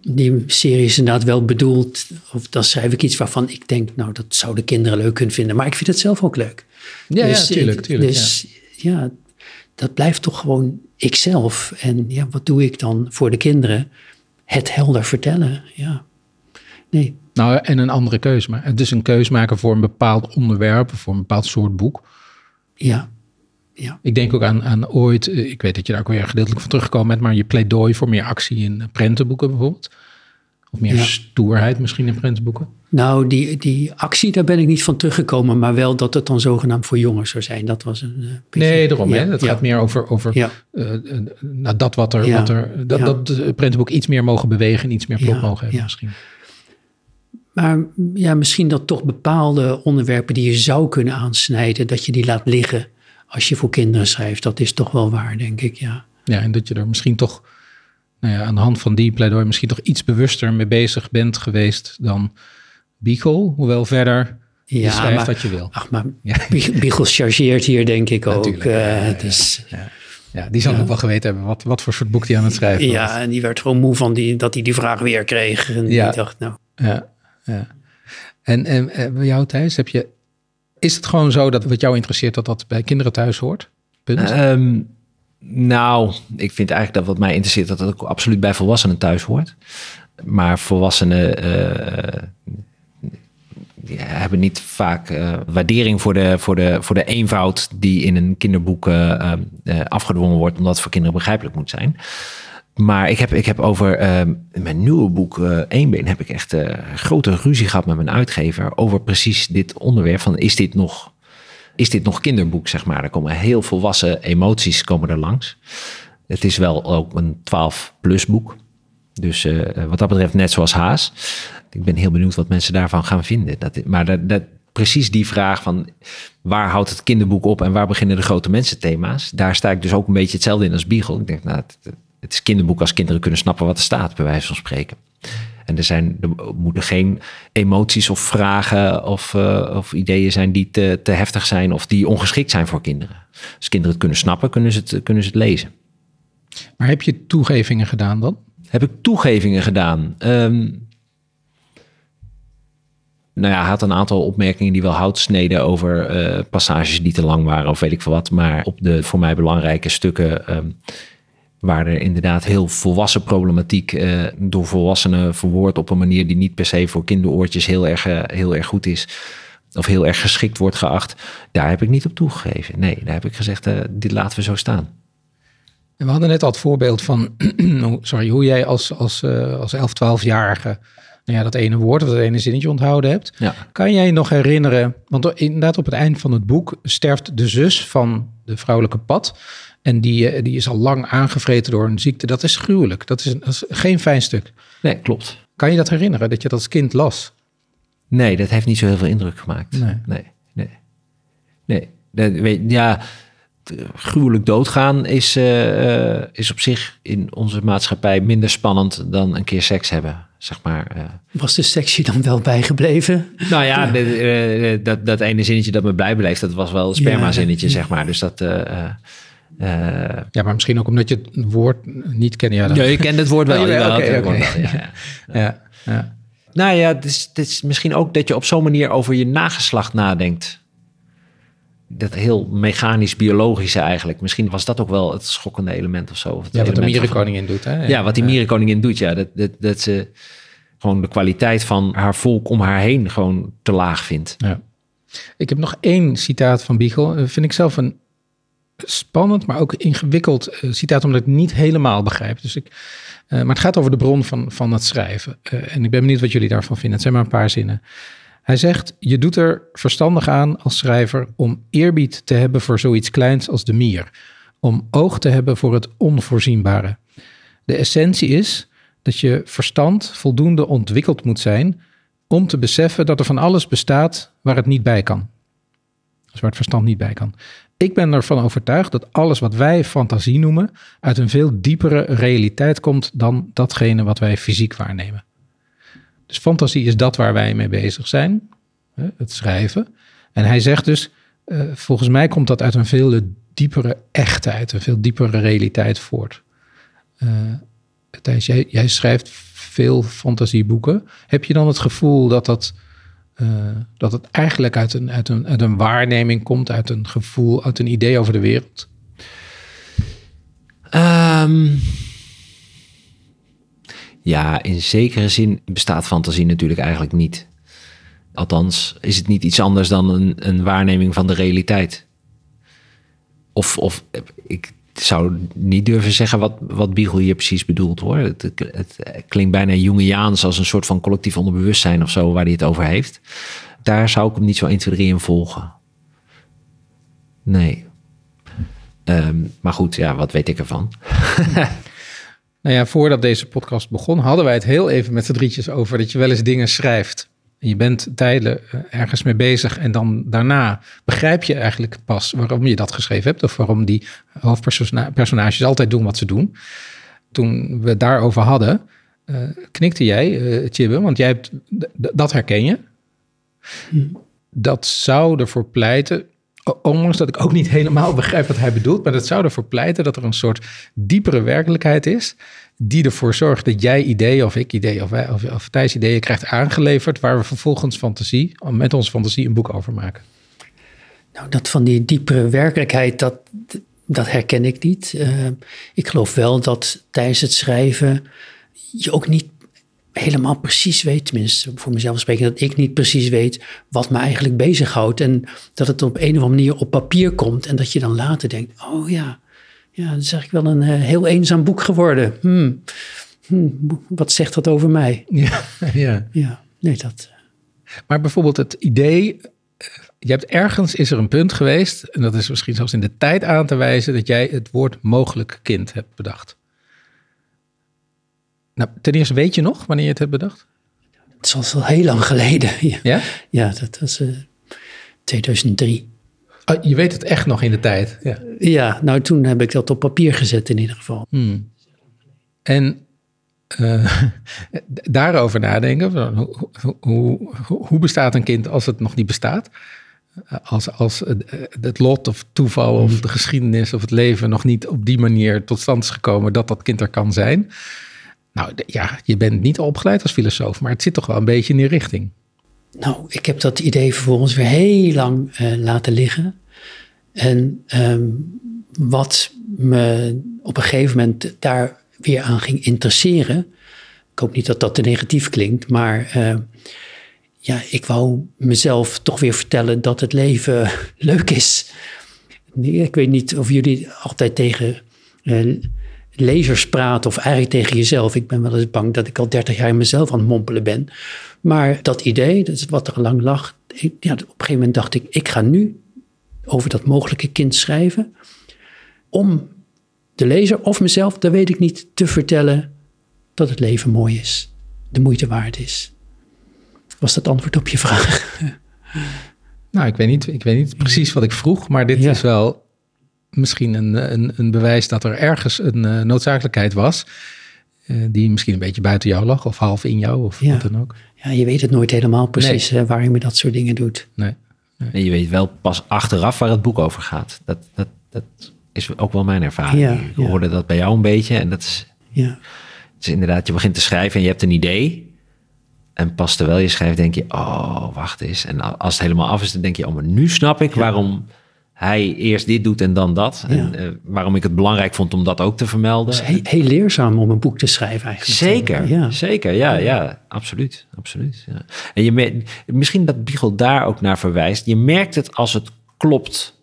Die serie is inderdaad wel bedoeld, of dan schrijf ik iets waarvan ik denk, nou, dat zouden kinderen leuk kunnen vinden. Maar ik vind het zelf ook leuk. Ja, dus, ja tuurlijk, tuurlijk. Dus ja. ja, dat blijft toch gewoon ikzelf. En ja, wat doe ik dan voor de kinderen? Het helder vertellen, ja. Nee, nou, en een andere keuze. Maar het is een keuze maken voor een bepaald onderwerp, voor een bepaald soort boek. Ja, Ja. Ik denk ook aan, aan ooit, eh, ik weet dat je daar ook weer gedeeltelijk van teruggekomen bent, maar je pleidooi voor meer actie in prentenboeken bijvoorbeeld. Of meer Ja. stoerheid misschien in prentenboeken. Nou, die, die actie, daar ben ik niet van teruggekomen, maar wel dat het dan zogenaamd voor jongens zou zijn. Dat was een eh, beetje- Nee, daarom. Ja, hè? Het ja. gaat meer over, over Ja. eh, nou, dat wat er, wat er dat, dat prentenboek iets meer mogen bewegen en iets meer plot mogen hebben ja. misschien. Maar ja, misschien dat toch bepaalde onderwerpen die je zou kunnen aansnijden, dat je die laat liggen als je voor kinderen schrijft. Dat is toch wel waar, denk ik, ja. Ja, en dat je er misschien toch nou ja, aan de hand van die pleidooi misschien toch iets bewuster mee bezig bent geweest dan Beagle. Hoewel verder je Ja, schrijft maar- wat je wil. Ach, maar Ja. *laughs* Biegel chargeert hier denk ik ook. Natuurlijk, ja, eh, ja, ja. dus, Ja, die zal Ja. ook wel geweten hebben wat, wat voor soort boek die aan het schrijven was. ja, en die werd gewoon moe van die, dat hij die vraag weer kreeg. En Ja. die dacht, nou, Ja, ja. En, en, en bij jou Thijs, heb je, is het gewoon zo dat wat jou interesseert dat dat bij kinderen thuis hoort? Punt. Ehm, nou, ik vind eigenlijk dat wat mij interesseert, dat het ook absoluut bij volwassenen thuis hoort. Maar volwassenen eh, hebben niet vaak eh, waardering voor de, voor, de, voor de eenvoud die in een kinderboek eh, eh, afgedwongen wordt, omdat het voor kinderen begrijpelijk moet zijn. Maar ik heb, ik heb over ehm, mijn nieuwe boek Eenbeen heb ik echt eh, grote ruzie gehad met mijn uitgever over precies dit onderwerp van is dit nog is dit nog kinderboek, zeg maar. Er komen heel volwassen emoties komen er langs. Het is wel ook een 12-plus boek. Dus eh, wat dat betreft net zoals Haas. Ik ben heel benieuwd wat mensen daarvan gaan vinden. Dat, maar dat, precies die vraag van waar houdt het kinderboek op en waar beginnen de grote mensenthema's? Daar sta ik dus ook een beetje hetzelfde in als Beagle. Ik denk, nou, het, het is kinderboek als kinderen kunnen snappen wat er staat, bij wijze van spreken. En er, zijn, er moeten geen emoties of vragen of, uh, of ideeën zijn die te, te heftig zijn of die ongeschikt zijn voor kinderen. Als kinderen het kunnen snappen, kunnen ze het, kunnen ze het lezen. Maar heb je toegevingen gedaan dan? Heb ik toegevingen gedaan? Um, nou ja, hij had een aantal opmerkingen die wel hout sneden over uh, passages die te lang waren of weet ik veel wat. Maar op de voor mij belangrijke stukken um, waar er inderdaad heel volwassen problematiek uh, door volwassenen verwoord op een manier die niet per se voor kinderoortjes heel erg, uh, heel erg goed is. Of heel erg geschikt wordt geacht. Daar heb ik niet op toegegeven. Nee, daar heb ik gezegd, uh, dit laten we zo staan. En we hadden net al het voorbeeld van, *clears throat* sorry, hoe jij als, als, als 11, 12-jarige nou ja, dat ene woord of dat ene zinnetje onthouden hebt. Ja. Kan jij je nog herinneren, want inderdaad op het eind van het boek sterft de zus van de vrouwelijke pad. En die, die is al lang aangevreten door een ziekte. Dat is gruwelijk. Dat is, dat is geen fijn stuk. Nee, klopt. Kan je dat herinneren, dat je dat als kind las? Nee, dat heeft niet zo heel veel indruk gemaakt. Nee. Nee, nee. nee. Dat, weet, ja, gruwelijk doodgaan is, uh, is op zich in onze maatschappij minder spannend dan een keer seks hebben. Zeg maar. Uh. Was de seks je dan wel bijgebleven? Nou ja, ja. De, uh, dat, dat ene zinnetje dat me blij bleef, dat was wel een sperma-zinnetje, ja. zeg maar. Dus dat. Uh, ja, maar misschien ook omdat je het woord niet kent. Ja, je kent het woord wel. Oh, *laughs* ja, okay, okay. okay. ja, ja. ja. Nou ja, het is, het is misschien ook dat je op zo'n manier over je nageslacht nadenkt. Dat heel mechanisch, biologische eigenlijk. Misschien was dat ook wel het schokkende element of zo. Of ja, wat de mierenkoningin doet. Hè? Ja, wat die mierenkoningin doet. Ja, dat, dat, dat ze gewoon de kwaliteit van haar volk om haar heen gewoon te laag vindt. Ja. Ik heb nog één citaat van Biegel. Dat vind ik zelf een spannend, maar ook ingewikkeld uh, citaat, omdat ik het niet helemaal begrijp. Dus ik, uh, maar het gaat over de bron van, van het schrijven. Uh, en ik ben benieuwd wat jullie daarvan vinden. Het zijn maar een paar zinnen. Hij zegt, je doet er verstandig aan als schrijver om eerbied te hebben voor zoiets kleins als de mier. Om oog te hebben voor het onvoorzienbare. De essentie is dat je verstand voldoende ontwikkeld moet zijn om te beseffen dat er van alles bestaat waar het niet bij kan. Dus waar het verstand niet bij kan. Ik ben ervan overtuigd dat alles wat wij fantasie noemen uit een veel diepere realiteit komt dan datgene wat wij fysiek waarnemen. Dus fantasie is dat waar wij mee bezig zijn, het schrijven. En hij zegt dus, uh, volgens mij komt dat uit een veel diepere echtheid, een veel diepere realiteit voort. Uh, jij, schrijft veel fantasieboeken. Heb je dan het gevoel dat dat, dat het eigenlijk uit een, uit, een, uit een waarneming komt, uit een gevoel, uit een idee over de wereld? Um, ja, in zekere zin bestaat fantasie natuurlijk eigenlijk niet. Althans, is het niet iets anders dan een, een waarneming van de realiteit. of, of ik zou niet durven zeggen wat, wat Biegel hier precies bedoelt hoor. Het, het, het klinkt bijna Jungiaans als een soort van collectief onderbewustzijn of zo waar hij het over heeft. Daar zou ik hem niet zo 1, 2, 3 in volgen. Nee. Ehm, maar goed, ja, wat weet ik ervan? *laughs* nou ja, voordat deze podcast begon, hadden wij het heel even met z'n drietjes over dat je wel eens dingen schrijft. Je bent tijden eh, ergens mee bezig en dan daarna begrijp je eigenlijk pas waarom je dat geschreven hebt of waarom die hoofdpersonages altijd doen wat ze doen. Toen we het daarover hadden, uh, knikte jij, uh, Chibbe, want jij hebt, dat herken je. Hm. Dat zou ervoor pleiten, ondanks dat ik ook niet helemaal *laughs* begrijp wat hij bedoelt, maar dat zou ervoor pleiten dat er een soort diepere werkelijkheid is die ervoor zorgt dat jij ideeën of ik ideeën of, of, of Thijs ideeën krijgt aangeleverd waar we vervolgens fantasie, met onze fantasie een boek over maken. Nou, dat van die diepere werkelijkheid, dat, dat herken ik niet. Uh, ik geloof wel dat tijdens het schrijven je ook niet helemaal precies weet, tenminste voor mezelf spreken, dat ik niet precies weet wat me eigenlijk bezighoudt. En dat het op een of andere manier op papier komt en dat je dan later denkt, oh ja, ja, dat is eigenlijk wel een uh, heel eenzaam boek geworden. Hmm. Hmm, wat zegt dat over mij? Ja, *laughs* ja. ja nee, dat. Eh. Maar bijvoorbeeld het idee, eh, je hebt ergens is er een punt geweest, en dat is misschien zelfs in de tijd aan te wijzen, dat jij het woord mogelijk kind hebt bedacht. Nou, ten eerste weet je nog wanneer je het hebt bedacht? Het is al heel lang geleden. Ja, ja? ja dat was uh, 2003. Oh, je weet het echt nog in de tijd. Ja. ja, nou toen heb ik dat op papier gezet in ieder geval. Hmm. En uh, *laughs* daarover nadenken. Hoe, hoe, hoe, bestaat een kind als het nog niet bestaat? Als, als het lot of toeval of hmm. de geschiedenis of het leven nog niet op die manier tot stand is gekomen dat dat kind er kan zijn. Nou ja, je bent niet opgeleid als filosoof, maar het zit toch wel een beetje in die richting. Nou, ik heb dat idee vervolgens weer heel lang uh, laten liggen. En um, wat me op een gegeven moment daar weer aan ging interesseren. Ik hoop niet dat dat te negatief klinkt, maar uh, ja, ik wou mezelf toch weer vertellen dat het leven *laughs* leuk is. Ik weet niet of jullie altijd tegen uh, lezers praten of eigenlijk tegen jezelf. Ik ben wel eens bang dat ik al dertig jaar in mezelf aan het mompelen ben. Maar dat idee, dat is wat er lang lag. Ik, ja, op een gegeven moment dacht ik, ik ga nu over dat mogelijke kind schrijven. Om de lezer of mezelf, dat weet ik niet, te vertellen dat het leven mooi is. De moeite waard is. Was dat antwoord op je vraag? *laughs* Nou, ik weet niet, ik weet niet precies wat ik vroeg, maar dit is wel misschien een, een, een, bewijs dat er ergens een uh, noodzakelijkheid was. Uh, die misschien een beetje buiten jou lag, of half in jou, of wat dan ook. Ja, je weet het nooit helemaal precies nee. waar je met dat soort dingen doet. Nee. nee. En je weet wel pas achteraf waar het boek over gaat. Dat, dat, dat is ook wel mijn ervaring. Ja, ik hoorde dat bij jou een beetje. En dat is, ja. het is inderdaad, je begint te schrijven en je hebt een idee. En pas terwijl je schrijft, denk je, oh, wacht eens. En als het helemaal af is, dan denk je, oh, maar nu snap ik waarom hij eerst dit doet en dan dat. En uh, waarom ik het belangrijk vond om dat ook te vermelden. Het is heel, heel leerzaam om een boek te schrijven eigenlijk. Zeker, ja. zeker. Ja, ja, absoluut. absoluut ja. En je misschien dat Biegel daar ook naar verwijst. Je merkt het als het klopt,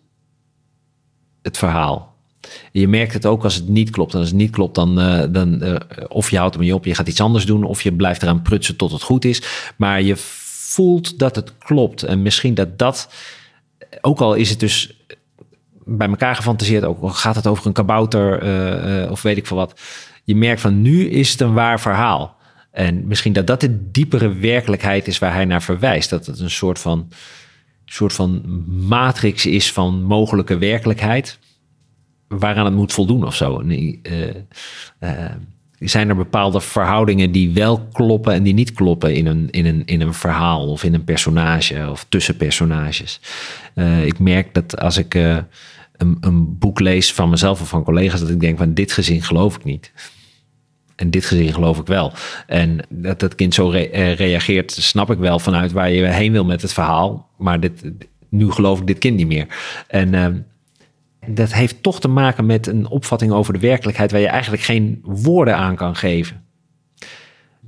het verhaal. Je merkt het ook als het niet klopt. En als het niet klopt, dan, uh, dan uh, of je houdt hem je op, je gaat iets anders doen, of je blijft eraan prutsen tot het goed is. Maar je voelt dat het klopt. En misschien dat dat, ook al is het dus bij elkaar gefantaseerd, ook gaat het over een kabouter uh, uh, of weet ik veel wat. Je merkt van nu is het een waar verhaal. En misschien dat dat de diepere werkelijkheid is waar hij naar verwijst. Dat het een soort van, soort van matrix is van mogelijke werkelijkheid. Waaraan het moet voldoen of zo. Uh, zijn er bepaalde verhoudingen die wel kloppen en die niet kloppen in een, in een, in een verhaal of in een personage of tussen personages. ik merk dat als ik een, boek lees van mezelf of van collega's, dat ik denk van dit gezin geloof ik niet. En dit gezin geloof ik wel. En dat dat kind zo eh, reageert, snap ik wel vanuit waar je heen wil met het verhaal. Maar dit, nu geloof ik dit kind niet meer. En uh, dat heeft toch te maken met een opvatting over de werkelijkheid waar je eigenlijk geen woorden aan kan geven.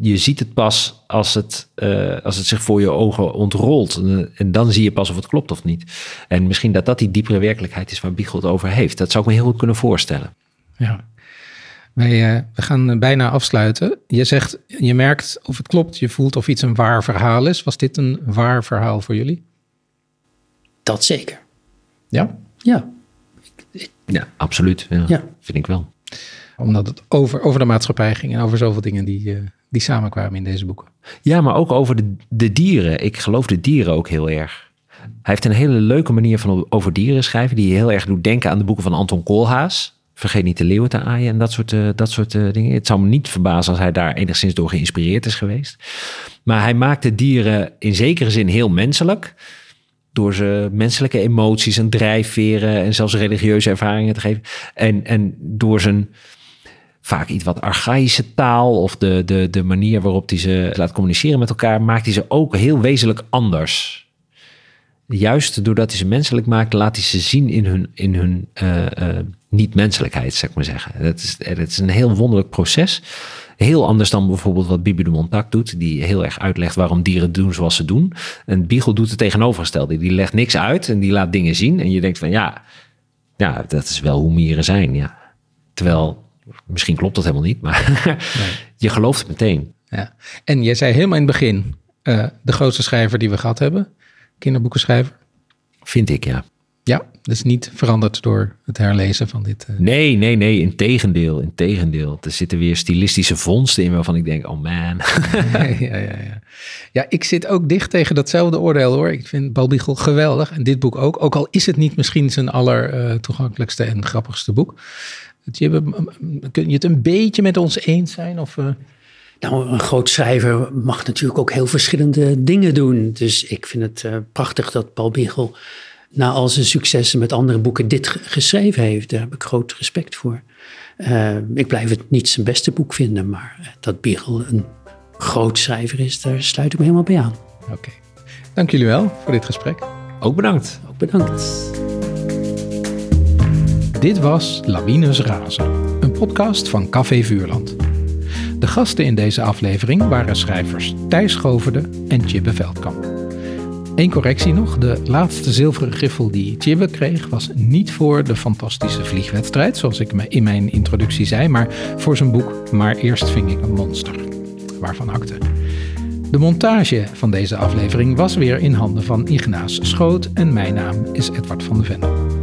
Je ziet het pas als het, eh, als het zich voor je ogen ontrolt. En, en dan zie je pas of het klopt of niet. En misschien dat dat die diepere werkelijkheid is waar Biegel het over heeft. Dat zou ik me heel goed kunnen voorstellen. Ja. Wij, eh, we gaan bijna afsluiten. Je zegt, je merkt of het klopt, je voelt of iets een waar verhaal is. Was dit een waar verhaal voor jullie? Dat zeker. Ja? Ja. Ja, absoluut. Ja, Ja. Vind ik wel. Omdat het over, over de maatschappij ging en over zoveel dingen die, eh, die samenkwamen in deze boeken. Ja, maar ook over de, de dieren. Ik geloof de dieren ook heel erg. Hij heeft een hele leuke manier van over dieren schrijven, die je heel erg doet denken aan de boeken van Anton Koolhaas. Vergeet niet de leeuwen te aaien en dat soort, eh, dat soort eh, dingen. Het zou me niet verbazen als hij daar enigszins door geïnspireerd is geweest. Maar hij maakt de dieren in zekere zin heel menselijk. Door ze menselijke emoties en drijfveren en zelfs religieuze ervaringen te geven. En, en door zijn vaak iets wat archaïsche taal of de, de, de manier waarop hij ze laat communiceren met elkaar, maakt hij ze ook heel wezenlijk anders. Juist doordat hij ze menselijk maakt, laat hij ze zien in hun, in hun eh, eh, niet-menselijkheid, ik maar zeggen. Dat is, dat is een heel wonderlijk proces. Heel anders dan bijvoorbeeld wat Bibi de Montac doet, die heel erg uitlegt waarom dieren doen zoals ze doen. En Biegel doet het tegenovergestelde. Die legt niks uit en die laat dingen zien. En je denkt van ja, ja dat is wel hoe mieren zijn. Ja. Terwijl, misschien klopt dat helemaal niet, maar *laughs* je gelooft het meteen. Ja. En jij zei helemaal in het begin, eh, de grootste schrijver die we gehad hebben, kinderboekenschrijver. Vind ik, ja. Ja, dus niet veranderd door het herlezen van dit. eh, Nee, nee, nee, in tegendeel, in tegendeel. Er zitten weer stilistische vondsten in waarvan ik denk, oh man. *laughs* ja, ja, ja. ja, ik zit ook dicht tegen datzelfde oordeel hoor. Ik vind Balbiegel geweldig en dit boek ook. Ook al is het niet misschien zijn aller eh, toegankelijkste en grappigste boek. Kun je het een beetje met ons eens zijn? Of, eh, Nou, een groot schrijver mag natuurlijk ook heel verschillende dingen doen. Dus ik vind het eh, prachtig dat Paul Biegel na al zijn successen met andere boeken dit ge- geschreven heeft. Daar heb ik groot respect voor. Eh, ik blijf het niet zijn beste boek vinden, maar dat Biegel een groot schrijver is, daar sluit ik me helemaal bij aan. Oké. Dank jullie wel voor dit gesprek. Ook bedankt. Ook bedankt. Dit was Lawines Razen, een podcast van Café Vuurland. De gasten in deze aflevering waren schrijvers Thijs Goverde en Tjibbe Veldkamp. Eén correctie nog, de laatste zilveren griffel die Tjibbe kreeg was niet voor de fantastische vliegwedstrijd, zoals ik in mijn introductie zei, maar voor zijn boek Maar eerst ving ik een monster, waarvan akte. De montage van deze aflevering was weer in handen van Ignaas Schoot en mijn naam is Edward van de Vendel.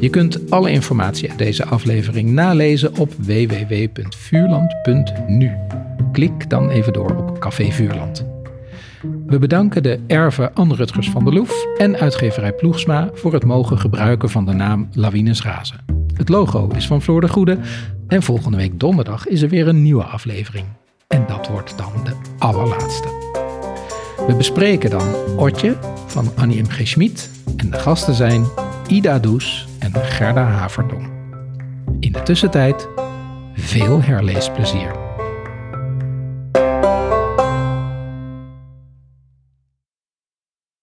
Je kunt alle informatie uit deze aflevering nalezen op www.vuurland.nu. Klik dan even door op Café Vuurland. We bedanken de erven Anne Rutgers van der Loef en uitgeverij Ploegsma voor het mogen gebruiken van de naam Lawines Razen. Het logo is van Floor de Goede en volgende week donderdag is er weer een nieuwe aflevering. En dat wordt dan de allerlaatste. We bespreken dan Otje van Annie M. G. Schmid en de gasten zijn Ida Does en Gerda Haverdom. In de tussentijd veel herleesplezier.